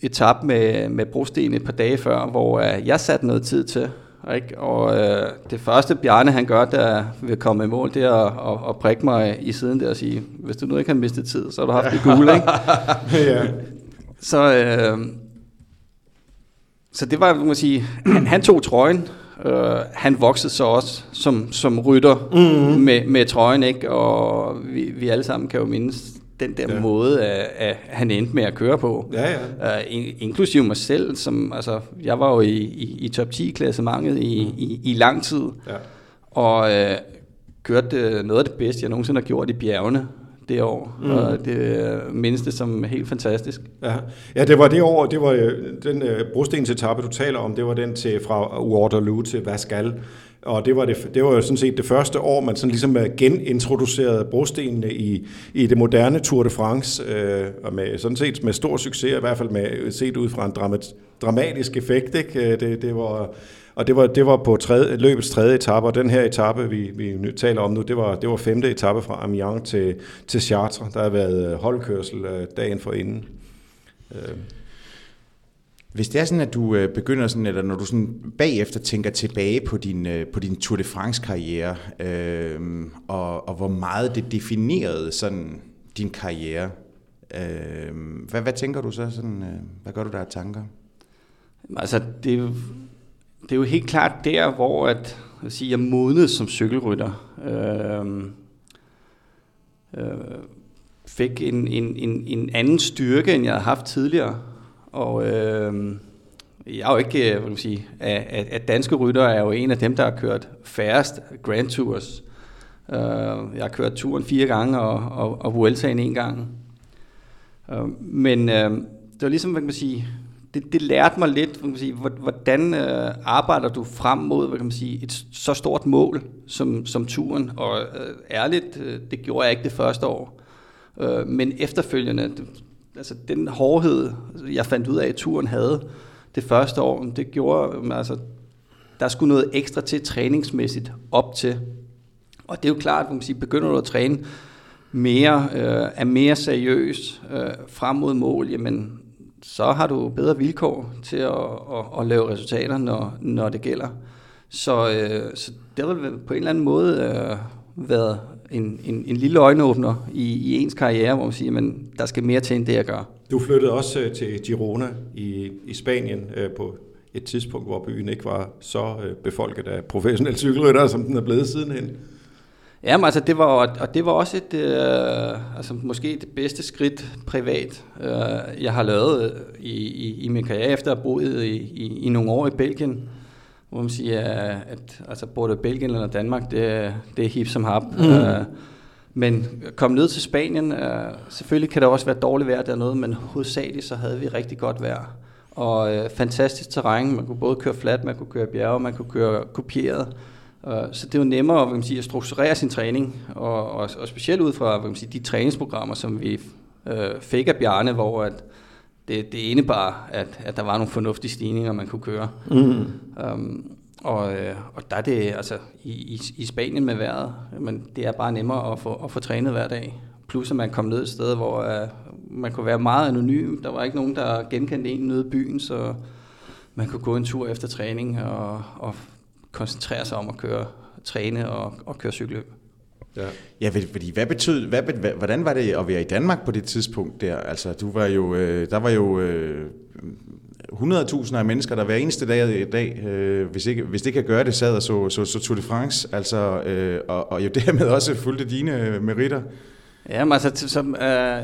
etap med, med brosten et par dage før, hvor uh, jeg satte noget tid til. Ikke? Og uh, det første Bjarne han gør, der vil komme i mål, det er at, at, at prikke mig i siden der og sige, hvis du nu ikke har mistet tid, så har du haft det gule. Ikke? ja. Så, uh, så det var, man sige, han, han tog trøjen, Uh, han voksede så også som, som rytter mm-hmm. med, med trøjen, ikke? og vi, vi alle sammen kan jo mindes den der ja. måde, at, at han endte med at køre på. Ja, ja. Uh, in, inklusive mig selv, som, altså, jeg var jo i, i, i top 10-klassementet i, mm. i, i lang tid, ja. og uh, kørte noget af det bedste, jeg nogensinde har gjort i bjergene det år, mm. og det mindes det som helt fantastisk. Ja. ja, det var det år, det var den uh, brostensetappe, du taler om, det var den til fra Waterloo til Vascal, og det var, det, det var jo sådan set det første år, man sådan ligesom øh, genintroducerede brostenene i, i det moderne Tour de France, øh, og med, sådan set med stor succes, i hvert fald med, set ud fra en dramat, dramatisk effekt. Ikke? Øh, det, det var, og det var, det var på tredje, løbets tredje etape, og den her etape, vi, vi taler om nu, det var, det var femte etape fra Amiens til, til Chartres. Der har været øh, holdkørsel dagen for inden. Hvis det er sådan, at du øh, begynder sådan, eller når du sådan bagefter tænker tilbage på din, øh, på din Tour de France-karriere, øh, og, og hvor meget det definerede sådan din karriere, øh, hvad, hvad tænker du så? Sådan, øh, hvad gør du der af tanker? Altså, det er, jo, det er jo helt klart der, hvor at, jeg, sige, jeg modnede som cykelrytter. Øh, øh, fik en, en, en, en anden styrke, end jeg havde haft tidligere. Og øh, jeg er jo ikke, øh, hvad man sige, at, at danske rytter er jo en af dem, der har kørt færrest Grand Tours. Uh, jeg har kørt turen fire gange og, og, og Vueltaen en gang. Uh, men uh, det var ligesom, hvad kan man sige, det, det lærte mig lidt, hvad kan man sige, hvordan uh, arbejder du frem mod hvad kan man sige, et så stort mål som, som turen. Og uh, ærligt, uh, det gjorde jeg ikke det første år. Uh, men efterfølgende, altså den hårdhed, jeg fandt ud af, at turen havde det første år, det gjorde, altså, der skulle noget ekstra til træningsmæssigt op til. Og det er jo klart, at man sige, begynder du at træne mere, øh, er mere seriøs øh, frem mod mål, jamen, så har du bedre vilkår til at, at, at lave resultater, når, når det gælder. Så, øh, så det har på en eller anden måde øh, været en, en, en lille øjenåbner i, i ens karriere, hvor man siger, at der skal mere til end det, jeg gør. Du flyttede også øh, til Girona i, i Spanien øh, på et tidspunkt, hvor byen ikke var så øh, befolket af professionelle cykelryttere, som den er blevet sidenhen. Jamen altså, det var, og det var også et, øh, altså måske det bedste skridt privat, øh, jeg har lavet i, i, i min karriere, efter at have boet i, i, i nogle år i Belgien hvor man siger, at altså, både Belgien eller Danmark, det, det er hip som hap. Mm. Uh, men kom ned til Spanien, uh, selvfølgelig kan der også være dårligt vejr dernede, men hovedsageligt så havde vi rigtig godt vejr. Og uh, fantastisk terræn, man kunne både køre fladt, man kunne køre bjerge, man kunne køre kopieret. Uh, så det var nemmere hvad man siger, at strukturere sin træning, og, og, og specielt ud fra hvad man siger, de træningsprogrammer, som vi uh, fik af Bjarne, hvor at, det, det indebar, at, at der var nogle fornuftige stigninger, man kunne køre. Mm. Um, og, øh, og der er det, altså i, i, i Spanien med vejret, men det er bare nemmere at få, at få trænet hver dag. Plus at man kom ned et sted, hvor uh, man kunne være meget anonym. Der var ikke nogen, der genkendte en nede i byen, så man kunne gå en tur efter træning og, og koncentrere sig om at køre, træne og, og køre cykelløb. Ja, ja fordi hvad betød, hvad, hvordan var det at være i Danmark på det tidspunkt der? Altså, du var jo, øh, der var jo øh, 100.000 af mennesker, der hver eneste dag i dag, øh, hvis, ikke, hvis det kan gøre det, sad og så, så, så Tour de France, altså, øh, og, og jo dermed også fulgte dine meritter. Jamen altså, som, øh,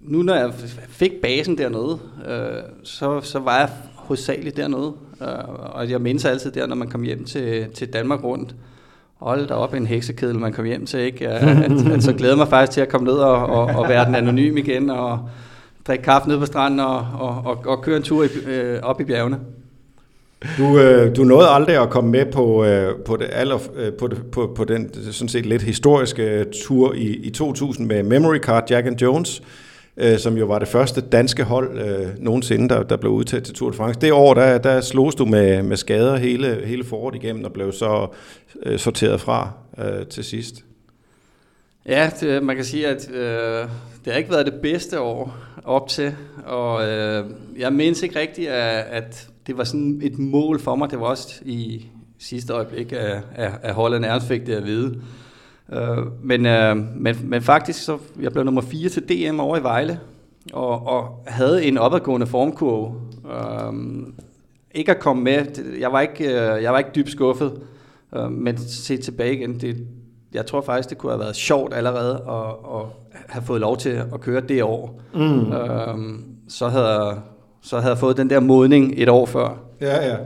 nu når jeg fik basen dernede, øh, så, så var jeg hovedsageligt dernede, øh, og jeg mindes altid der, når man kom hjem til, til Danmark rundt, hold da op en heksekedel, man kom hjem til, ikke? At, at, at så glæder mig faktisk til at komme ned og, og, og være den anonym igen, og drikke kaffe ned på stranden og, og, og, og køre en tur i, øh, op i bjergene. Du, øh, du nåede aldrig at komme med på, øh, på, det aller, øh, på, det, på, på den sådan set lidt historiske øh, tur i, i 2000 med Memory Card Jack and Jones. øh, øh, som jo var det første danske hold øh, nogensinde, der, der blev udtaget til Tour de France. Det år, der, der slogs du med, med skader hele, hele foråret igennem, og blev så øh, sorteret fra øh, til sidst. Ja, det, man kan sige, at øh, det har ikke været det bedste år op til, og øh, jeg mindes ikke rigtigt, at, at det var sådan et mål for mig. Det var også i sidste øjeblik, at, at, at Holland nærmest fik det at vide. Øh, men, øh, men, men faktisk, så jeg blev nummer 4 til DM over i Vejle, og, og havde en opadgående formkurve. Øh, ikke at komme med, jeg var ikke, øh, jeg var ikke dybt skuffet, øh, men se tilbage igen, det, jeg tror faktisk, det kunne have været sjovt allerede at, at have fået lov til at køre det år. Mm. Øhm, så, havde, så havde jeg fået den der modning et år før. Ja, ja.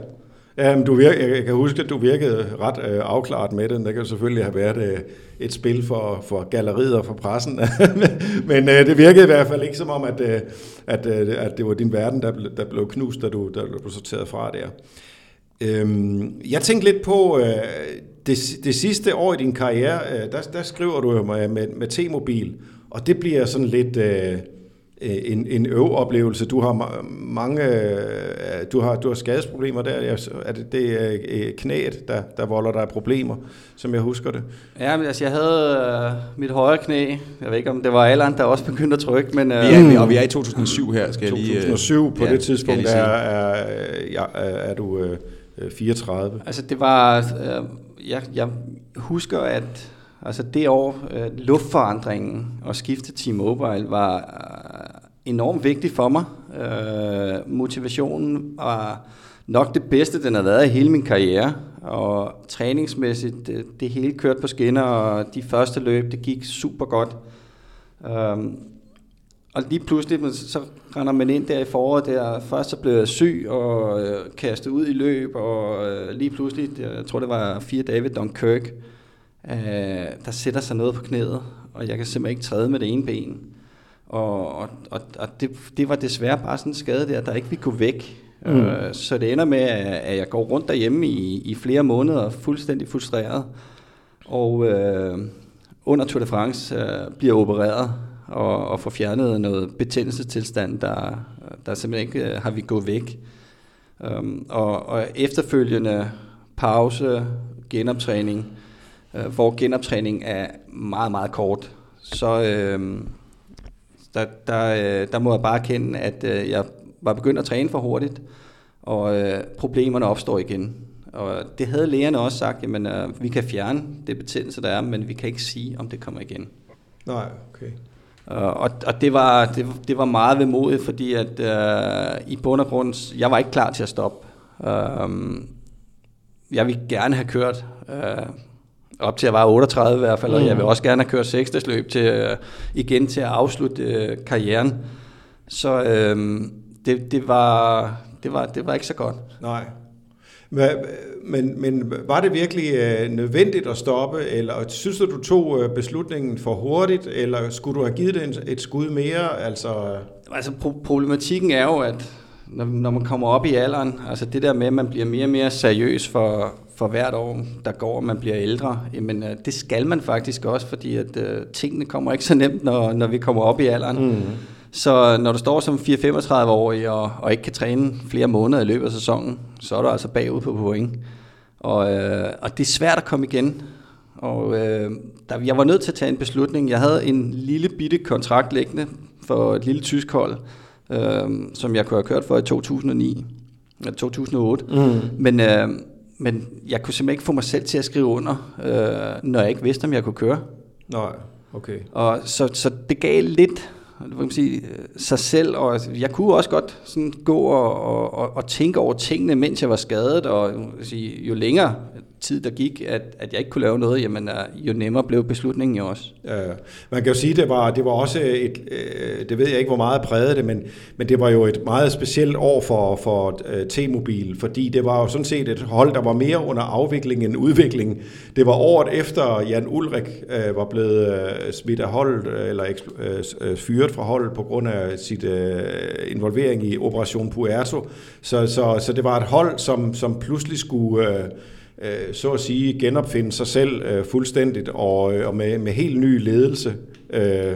Ja, men du virke, jeg kan huske, at du virkede ret øh, afklaret med det. Det kan selvfølgelig have været øh, et spil for, for galleriet og for pressen. men øh, det virkede i hvert fald ikke som om, at, øh, at, øh, at det var din verden, der, ble, der blev knust, da du, der du blev sorteret fra der. Øhm, jeg tænkte lidt på, øh, det, det sidste år i din karriere, øh, der, der skriver du jo med, med, med T-mobil, og det bliver sådan lidt øh, en, en øv-oplevelse. Du har mange, øh, du har, du har skadesproblemer der. Er det, det er øh, knæet, der, der volder dig problemer, som jeg husker det? Ja, men altså, jeg havde øh, mit højre knæ. Jeg ved ikke, om det var Allan, der også begyndte at trykke, men... Øh, vi er, og vi er i 2007 her, skal 2007, jeg lige... på ja, det tidspunkt er, er, er, er, du... Øh, 34? Øh, altså det var, øh, jeg, jeg husker, at altså det år, øh, luftforandringen og skifte til T-Mobile var øh, enormt vigtigt for mig. Øh, motivationen var nok det bedste, den har været i hele min karriere, og træningsmæssigt, det, det hele kørte på skinner, og de første løb, det gik super godt. Øh, og lige pludselig, så render man ind der i foråret der. Først så blev jeg syg og øh, kastet ud i løb, og øh, lige pludselig, jeg tror det var fire dage ved Dunkirk, øh, der sætter sig noget på knæet, og jeg kan simpelthen ikke træde med det ene ben. Og, og, og, det, det var desværre bare sådan en skade der, der ikke ville gå væk. Mm. Øh, så det ender med, at jeg går rundt derhjemme i, i flere måneder, fuldstændig frustreret. Og øh, under Tour de France øh, bliver opereret, og, og få fjernet noget betændelsestilstand, der, der simpelthen ikke øh, har vi gået væk. Um, og, og efterfølgende pause, genoptræning, uh, hvor genoptræning er meget, meget kort, så uh, der, der, uh, der må jeg bare erkende, at uh, jeg var begyndt at træne for hurtigt, og uh, problemerne opstår igen. Og det havde lægerne også sagt, jamen uh, vi kan fjerne det betændelse, der er, men vi kan ikke sige, om det kommer igen. Nej, okay. Og, og det, var, det, det var meget vemodigt, fordi at øh, i bund og grund, jeg var ikke klar til at stoppe. Øh, jeg ville gerne have kørt øh, op til at var 38 i hvert fald, mm. og jeg vil også gerne have kørt 6. løb til, øh, igen til at afslutte øh, karrieren. Så øh, det, det, var, det, var, det var ikke så godt. Nej. Men, men var det virkelig øh, nødvendigt at stoppe, eller synes du, du tog øh, beslutningen for hurtigt, eller skulle du have givet det et skud mere? Altså, altså problematikken er jo, at når, når man kommer op i alderen, altså det der med, at man bliver mere og mere seriøs for, for hvert år, der går, og man bliver ældre, jamen øh, det skal man faktisk også, fordi at uh, tingene kommer ikke så nemt, når, når vi kommer op i alderen. Mm. Så når du står som 4-35-årig og, og ikke kan træne flere måneder i løbet af sæsonen, så er du altså bagud på point. Og, øh, og det er svært at komme igen. Og øh, der, jeg var nødt til at tage en beslutning. Jeg havde en lille bitte kontrakt liggende for et lille tysk hold, øh, som jeg kunne have kørt for i 2009, eller 2008. Mm. Men, øh, men jeg kunne simpelthen ikke få mig selv til at skrive under, øh, når jeg ikke vidste, om jeg kunne køre. Nej, okay. Og så, så det gav lidt hvad man sige, sig selv, og jeg kunne også godt sådan gå og, og, og tænke over tingene, mens jeg var skadet, og sige, jo længere tid, der gik, at, at jeg ikke kunne lave noget, jamen, øh, jo nemmere blev beslutningen jo også. Øh, man kan jo sige, det var, det var også et, øh, det ved jeg ikke, hvor meget prægede det, men, men det var jo et meget specielt år for, for øh, T-Mobil, fordi det var jo sådan set et hold, der var mere under afvikling end udvikling. Det var året efter Jan Ulrik øh, var blevet øh, smidt af holdet, øh, eller øh, øh, fyret fra holdet på grund af sit øh, involvering i Operation Puerto. Så, så, så det var et hold, som, som pludselig skulle... Øh, øh, så at sige genopfinde sig selv øh, fuldstændigt og, øh, og med, med helt ny ledelse. Øh,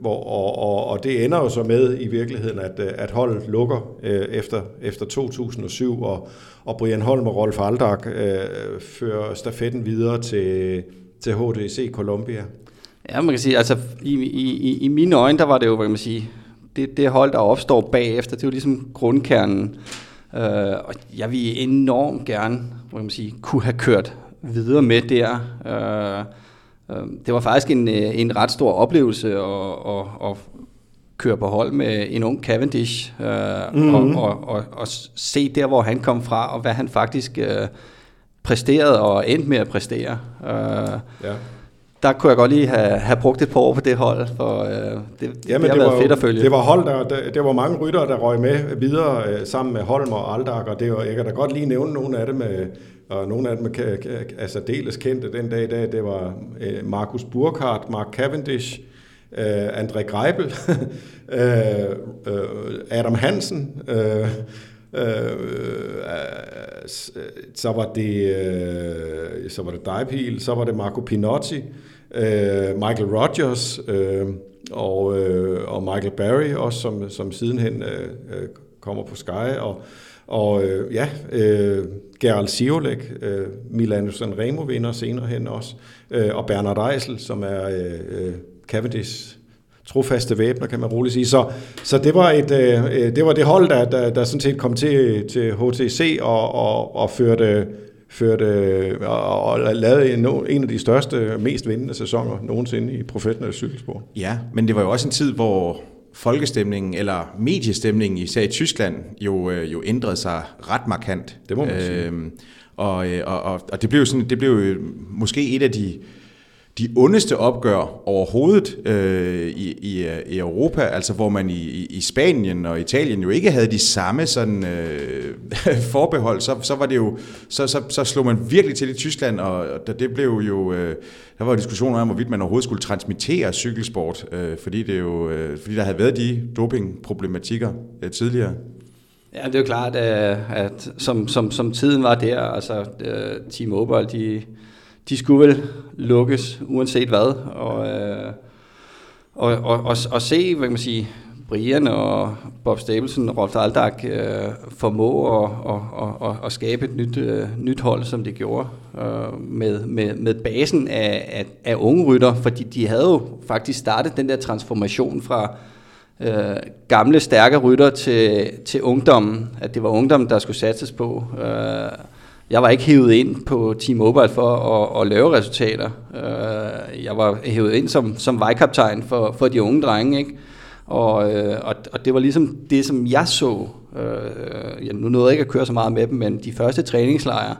hvor, og, og, og det ender jo så med i virkeligheden, at, øh, at holdet lukker øh, efter, efter 2007, og, og Brian Holm og Rolf Aldag øh, fører stafetten videre til, til HDC Columbia. Ja, man kan sige, altså i, i, i mine øjne, der var det jo, hvad kan man sige, det, det hold, der opstår bagefter, det er jo ligesom grundkernen. Øh, og jeg vil enormt gerne, hvad kan man sige, kunne have kørt videre med der. Øh, øh, det var faktisk en, øh, en ret stor oplevelse at, at, at køre på hold med en ung Cavendish øh, mm-hmm. og, og, og, og se der, hvor han kom fra, og hvad han faktisk øh, præsterede og endte med at præstere. Øh, ja der kunne jeg godt lige have, have brugt et par år på det hold, for øh, det, det, Jamen, det har det været var, fedt at følge. Det var hold, der, der, der var mange ryttere, der røg med videre øh, sammen med Holm og Aldag, og det var, jeg kan da godt lige nævne nogle af dem, øh, og nogle af dem er altså deles kendte den dag i dag. Det var øh, Markus Burkhardt, Mark Cavendish, øh, André Greibel, øh, øh, Adam Hansen, øh, Øh, øh, så var det øh, så var det Dijpil, så var det Marco Pinotti, øh, Michael Rogers øh, og, øh, og Michael Barry også, som, som sidenhen øh, øh kommer på Sky, og, og øh, ja, øh, Gerald Siolek, øh, Milano Sanremo vinder senere hen også, øh, og Bernard Eisel, som er øh, øh Cavendish trofaste væbner, kan man roligt sige. Så, så det, var et, øh, øh det var det hold, der, der, der sådan set kom til, til HTC og, og, og førte, førte og, og lavede en, en af de største, mest vindende sæsoner nogensinde i professionel cykelsport. Ja, men det var jo også en tid, hvor folkestemningen, eller mediestemningen, især i Tyskland, jo, øh, jo ændrede sig ret markant. Det må man sige. Øhm, og, øh, og, og, og det blev jo sådan, det blev jo måske et af de de ondeste opgør overhovedet øh, i, i, øh, i Europa, altså hvor man i, i Spanien og Italien jo ikke havde de samme sådan, øh, forbehold, så, så var det jo, så, så, så slog man virkelig til i Tyskland, og det blev jo, øh, der var diskussioner om, hvorvidt man overhovedet skulle transmittere cykelsport, øh, fordi, det jo, øh, fordi der havde været de dopingproblematikker øh, tidligere. Ja, det er jo klart, at, at som, som, som tiden var der, altså øh, Team Opel, de de skulle vel lukkes, uanset hvad. Og, øh, og, og, og, og se, hvad kan man sige, Brian og Bob Stabelsen og Rolf Aldag øh, formå at, og, og, og, at skabe et nyt, øh, nyt hold, som de gjorde, øh, med, med, med basen af, af, af unge rytter, fordi de havde jo faktisk startet den der transformation fra øh, gamle, stærke rytter til, til ungdommen, at det var ungdommen, der skulle satses på. Øh, jeg var ikke hævet ind på Team Mobile for at, at lave resultater. Øh, jeg var hævet ind som, som vejkaptajn for, for de unge drenge, ikke? Og, øh, og, og det var ligesom det, som jeg så. Øh, nu nåede jeg ikke at køre så meget med dem, men de første træningslejre,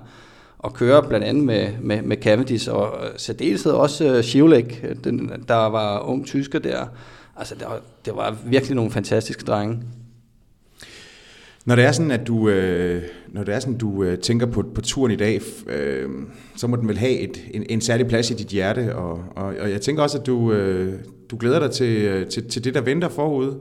og køre blandt andet med, med, med Cavendish, og øh, særdeleshed også øh, Schivlek, den, der var ung tysker der. Altså, det var, det var virkelig nogle fantastiske drenge. Når det er sådan, at du, øh, når det er sådan, du øh, tænker på, på turen i dag, øh, så må den vel have et, en, en særlig plads i dit hjerte, og, og, og jeg tænker også, at du, øh, du glæder dig til, øh, til, til det, der venter forud.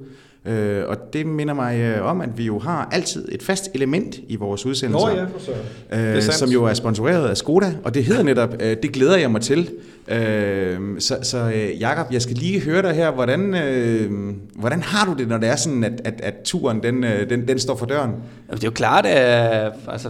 Øh, og det minder mig øh, om, at vi jo har altid et fast element i vores udsendelser, Nå ja, for. Øh, som jo er sponsoreret af Skoda, og det hedder netop, øh, det glæder jeg mig til. Øh, så så øh, Jakob, jeg skal lige høre dig her, hvordan, øh, hvordan har du det, når det er sådan, at, at, at turen den, øh, den, den står for døren? Det er jo klart, at altså,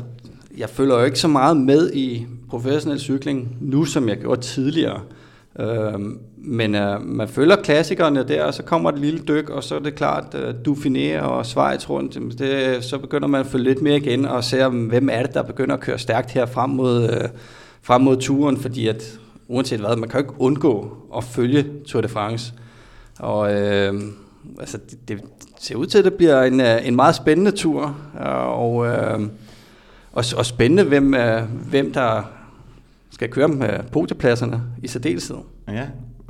jeg følger jo ikke så meget med i professionel cykling nu, som jeg gjorde tidligere. Øh, Øhm, men øh, man følger klassikerne der, og så kommer et lille dyk, og så er det klart, øh, Dauphiné og Schweiz rundt, det, så begynder man at følge lidt mere igen, og se, hvem er det, der begynder at køre stærkt her frem mod, øh, frem mod turen, fordi at uanset hvad, man kan jo ikke undgå at følge Tour de France. Og øh, altså, det, det ser ud til, at det bliver en, øh, en meget spændende tur, øh, og, øh, og, og spændende, hvem, øh, hvem der skal køre med podiepladserne i særdeleshed. Ja.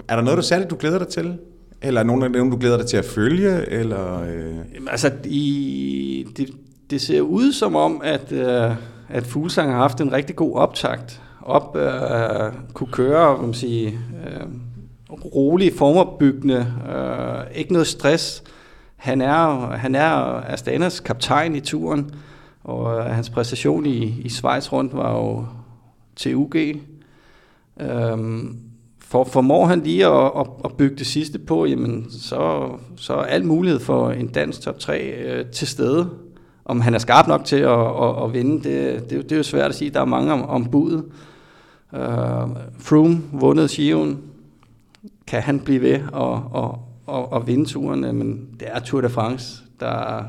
Er der noget, du særligt, du glæder dig til? Eller er nogen af dem, du glæder dig til at følge? Eller, øh? Altså, i, det, det ser ud som om, at, øh, at Fuglsang har haft en rigtig god optakt. Op, øh, kunne køre, man sige, øh, rolig, formopbyggende, øh, ikke noget stress. Han er, han er Astanas kaptajn i turen, og øh, hans præstation i, i Schweiz rundt var jo til UG. Øhm, for, formår han lige at, at, at bygge det sidste på, jamen, så, så er al mulighed for en dansk top 3 øh, til stede. Om han er skarp nok til at, at, at vinde, det, det, det er jo svært at sige. Der er mange om, om budet. Øh, Froome vundet Giroen. Kan han blive ved og, og, og, og vinde turen? Men det er Tour de France. Der,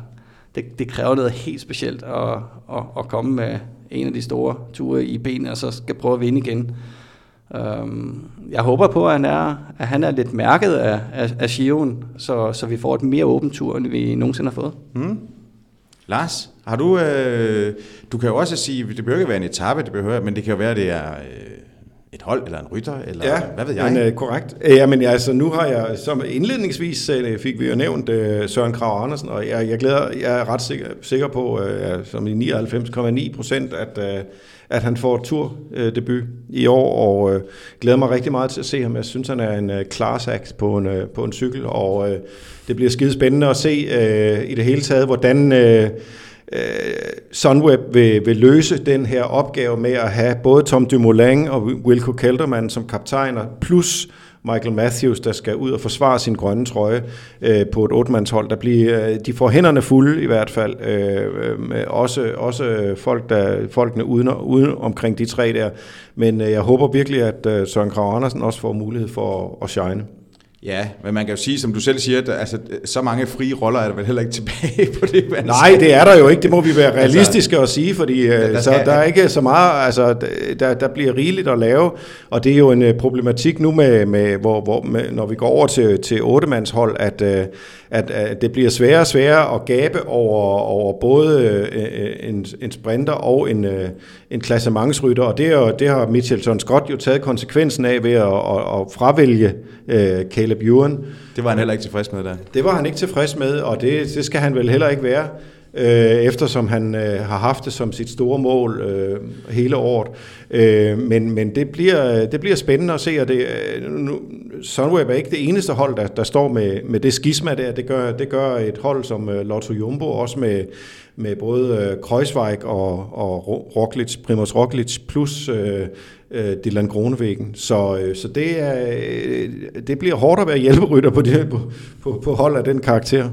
det, det kræver noget helt specielt at, at, at komme med en af de store ture i benene, og så skal prøve at vinde igen. Um, jeg håber på, at han er, at han er lidt mærket af, af, af Giroen, så, så vi får et mere åbent tur, end vi nogensinde har fået. Mm. Lars, har du, øh, du kan jo også sige, det behøver ikke være en etape, det behøver, men det kan jo være, det er øh, et hold eller en rytter, eller ja, hvad ved jeg? Men, øh, korrekt. Ja, men altså, nu har jeg, som indledningsvis øh, fik vi jo nævnt øh, Søren Krav Andersen, og jeg, jeg, glæder, jeg er ret sikker, sikker på, øh, som i 99,9 procent, at, øh, at han får turdebut øh, i år, og øh, glæder mig rigtig meget til at se ham. Jeg synes, han er en øh, klar på en, øh, på en cykel, og øh, det bliver skide spændende at se øh, i det hele taget, hvordan... Øh, øh, Øh, Sunweb vil, vil løse den her opgave med at have både Tom Dumoulin og Wilco Kelderman som kaptajner, plus Michael Matthews, der skal ud og forsvare sin grønne trøje øh, på et otte-mandshold. Der bliver, øh, de får hænderne fulde i hvert fald. Øh, øh med også, også folk, der, folkene uden, uden omkring de tre der. Men øh, jeg håber virkelig, at øh, Søren Krav Andersen også får mulighed for at, at shine. Ja, men man kan jo sige, som du selv siger, at altså, så mange frie roller er der vel heller ikke tilbage på det. Man Nej, det er der jo ikke. Det må vi være altså, realistiske altså, at sige, fordi der, der, så, der er ikke så meget, altså der, der bliver rigeligt at lave, og det er jo en øh, problematik nu, med, med, hvor, hvor, med, når vi går over til, til hold, at, øh, at, at det bliver sværere og sværere at gabe over, over både øh, en, en sprinter og en, en klassementsrytter, og det, er, det har Mitchelton Scott jo taget konsekvensen af ved at, at, at fravælge uh, Caleb Ewan. Det var han heller ikke tilfreds med der. Det var han ikke tilfreds med, og det, det skal han vel heller ikke være, øh, eftersom han øh, har haft det som sit store mål øh, hele året. Øh, men men det, bliver, det bliver spændende at se, og det, øh, nu, Sunweb er ikke det eneste hold, der, der står med, med det skisma der. Det gør, det gør et hold som uh, Lotto Jumbo, også med, med både uh, Kreuzweig og, og Roglic, Primoz Roglic, plus øh, uh, Dylan Gronevæggen. Så, øh, så det, er, øh, det bliver hårdt at være hjælperytter på, det, på, på, på hold af den karakter.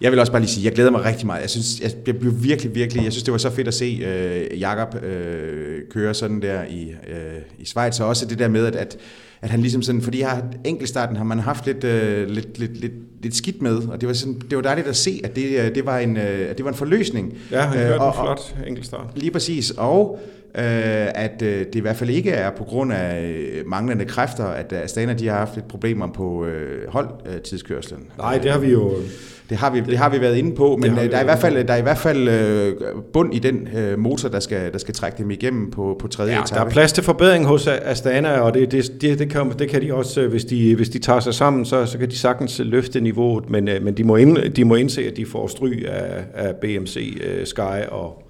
Jeg vil også bare lige sige, jeg glæder mig rigtig meget. Jeg synes, jeg, jeg blev virkelig, virkelig, jeg synes, det var så fedt at se øh, Jakob øh, køre sådan der i, øh, i Schweiz, og også det der med, at, at, at han ligesom sådan, fordi har enkeltstarten har man haft lidt, øh, lidt, lidt, lidt, lidt skidt med, og det var, sådan, det var dejligt at se, at det, øh, det, var, en, øh, det var en forløsning. Ja, han kørte øh, og, en flot enkeltstart. Lige præcis, og øh, at øh, det i hvert fald ikke er på grund af øh, manglende kræfter, at Astana de har haft lidt problemer på øh, holdtidskørslen. Nej, det har vi jo det har vi, det har vi været inde på, men øh, der er, i hvert fald, der er i hvert fald øh, bund i den øh, motor, der skal, der skal trække dem igennem på, på tredje ja, etape. der er plads til forbedring hos Astana, og det, det, det, det, kan, det kan de også, hvis de, hvis de tager sig sammen, så, så kan de sagtens løfte niveauet, men, men de, må ind, de må indse, at de får stry af, af BMC, Sky og,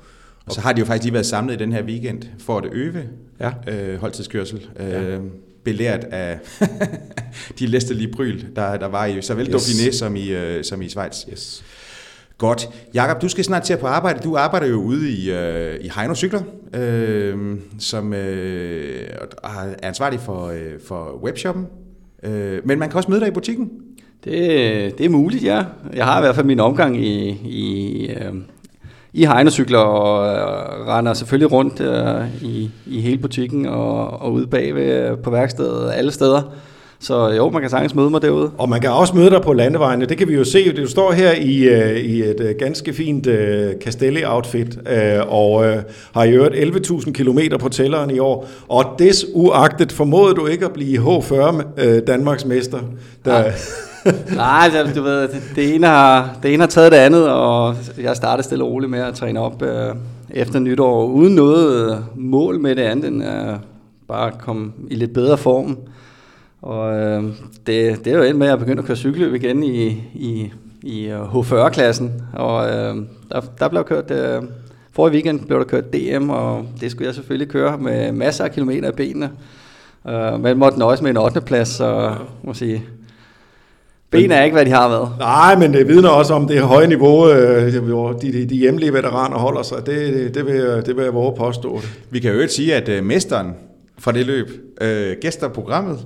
og så har de jo faktisk lige været samlet i den her weekend for at øve ja. øh, holdtidskørsel. Ja. Øh, belært af de læsterlige bryl, der, der var i såvel yes. Dauphiné som i, uh, som i Schweiz. Yes. Godt. Jakob, du skal snart til at på arbejde. Du arbejder jo ude i, uh, i Heino Cykler, uh, som uh, er ansvarlig for, uh, for webshoppen. Uh, men man kan også møde dig i butikken. Det, det er muligt, ja. Jeg har i hvert fald min omgang i, i, uh, i Heinercykler og øh, render selvfølgelig rundt øh, i, i hele butikken og, og ude bagved på værkstedet alle steder. Så jo, man kan sagtens møde mig derude. Og man kan også møde dig på landevejene. Det kan vi jo se. Du står her i, uh, i et uh, ganske fint uh, Castelli-outfit, uh, og uh, har i øvrigt 11.000 km på tælleren i år. Og desuagtet formåede du ikke at blive H40 uh, Danmarks mester. Der, ja. Nej, altså, du ved, det, det, ene har, det ene har taget det andet, og jeg startede stille og roligt med at træne op øh, efter nytår, uden noget øh, mål med det andet, end øh, bare komme i lidt bedre form. Og øh, det, det er jo endt med, at jeg begyndte at køre cykelløb igen i, i, i øh, H40-klassen, og øh, der, der blev kørt... Øh, Forrige weekend blev der kørt DM, og det skulle jeg selvfølgelig køre med masser af kilometer i benene. Uh, men måtte nøjes med en 8. plads, så må sige, Ben er ikke, hvad de har været. Nej, men det vidner også om det høje niveau, øh, hvor de, de, de hjemlige veteraner holder sig. Det, det, det, vil, det vil jeg våge påstå. Vi kan jo ikke sige, at uh, mesteren fra det løb. Øh, gæster programmet,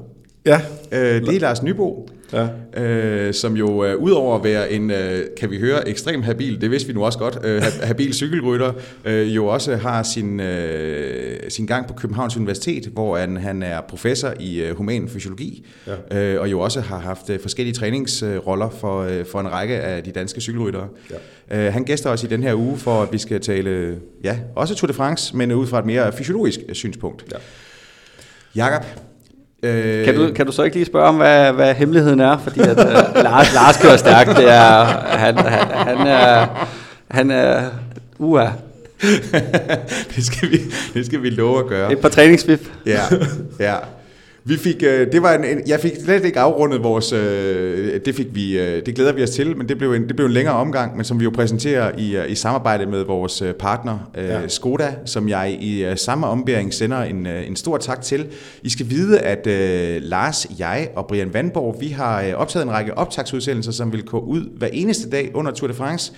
Ja. øh, det er Lars Nybo. Ja. Øh, som jo øh, udover at være en, øh, kan vi høre, ekstrem habil, det vidste vi nu også godt, øh, ha- habil cykelrytter, øh, jo også har sin, øh, sin gang på Københavns Universitet, hvor han, han er professor i øh, human fysiologi, ja. øh, og jo også har haft øh, forskellige træningsroller for, øh, for en række af de danske cykelryttere. Ja. Øh, han gæster os i den her uge for, at vi skal tale, ja, også Tour de France, men ud fra et mere fysiologisk synspunkt. Ja. Jakob, øh, Kan du, kan du så ikke lige spørge om, hvad, hvad hemmeligheden er? Fordi at, uh, Lars, Lars kører stærkt. Det er, han, han, han er... Han er uha, det, skal vi, det skal vi love at gøre. et par træningsvip. Ja, ja. Vi fik, øh, det var en, en, jeg fik slet ikke afrundet vores, øh, det fik vi, øh, det glæder vi os til, men det blev en, det blev en længere omgang, men som vi jo præsenterer i, i samarbejde med vores partner øh, ja. Ja. Skoda, som jeg i øh, samme ombæring sender en, øh, en stor tak til. I skal vide, at øh, Lars, jeg og Brian Vandborg, vi har øh, optaget en række optagsudsendelser, som vil gå ud hver eneste dag under Tour de France.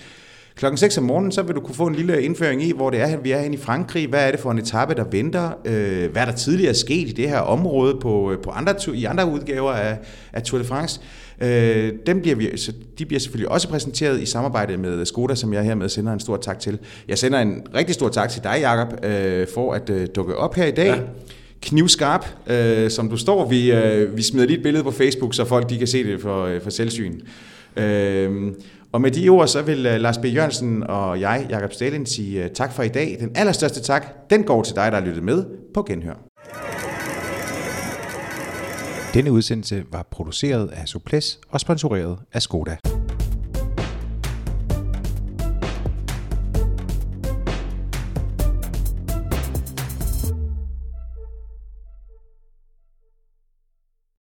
Klokken 6 om morgenen, så vil du kunne få en lille indføring i, hvor det er, vi er henne i Frankrig. Hvad er det for en etape, der venter? Øh, hvad er der tidligere sket i det her område på, på andre, i andre udgaver af, af Tour de France? Øh, dem bliver vi, så de bliver selvfølgelig også præsenteret i samarbejde med Skoda, som jeg hermed sender en stor tak til. Jeg sender en rigtig stor tak til dig, Jakob, øh, for at øh, dukke op her i dag. Ja knivskarp, øh, som du står. Vi, øh, vi smider lige et billede på Facebook, så folk de kan se det for, øh, for selvsyn. Øh, og med de ord, så vil øh, Lars B. Jørgensen og jeg, Jakob Stalin, sige øh, tak for i dag. Den allerstørste tak, den går til dig, der har lyttet med på Genhør. Denne udsendelse var produceret af Suples og sponsoreret af Skoda.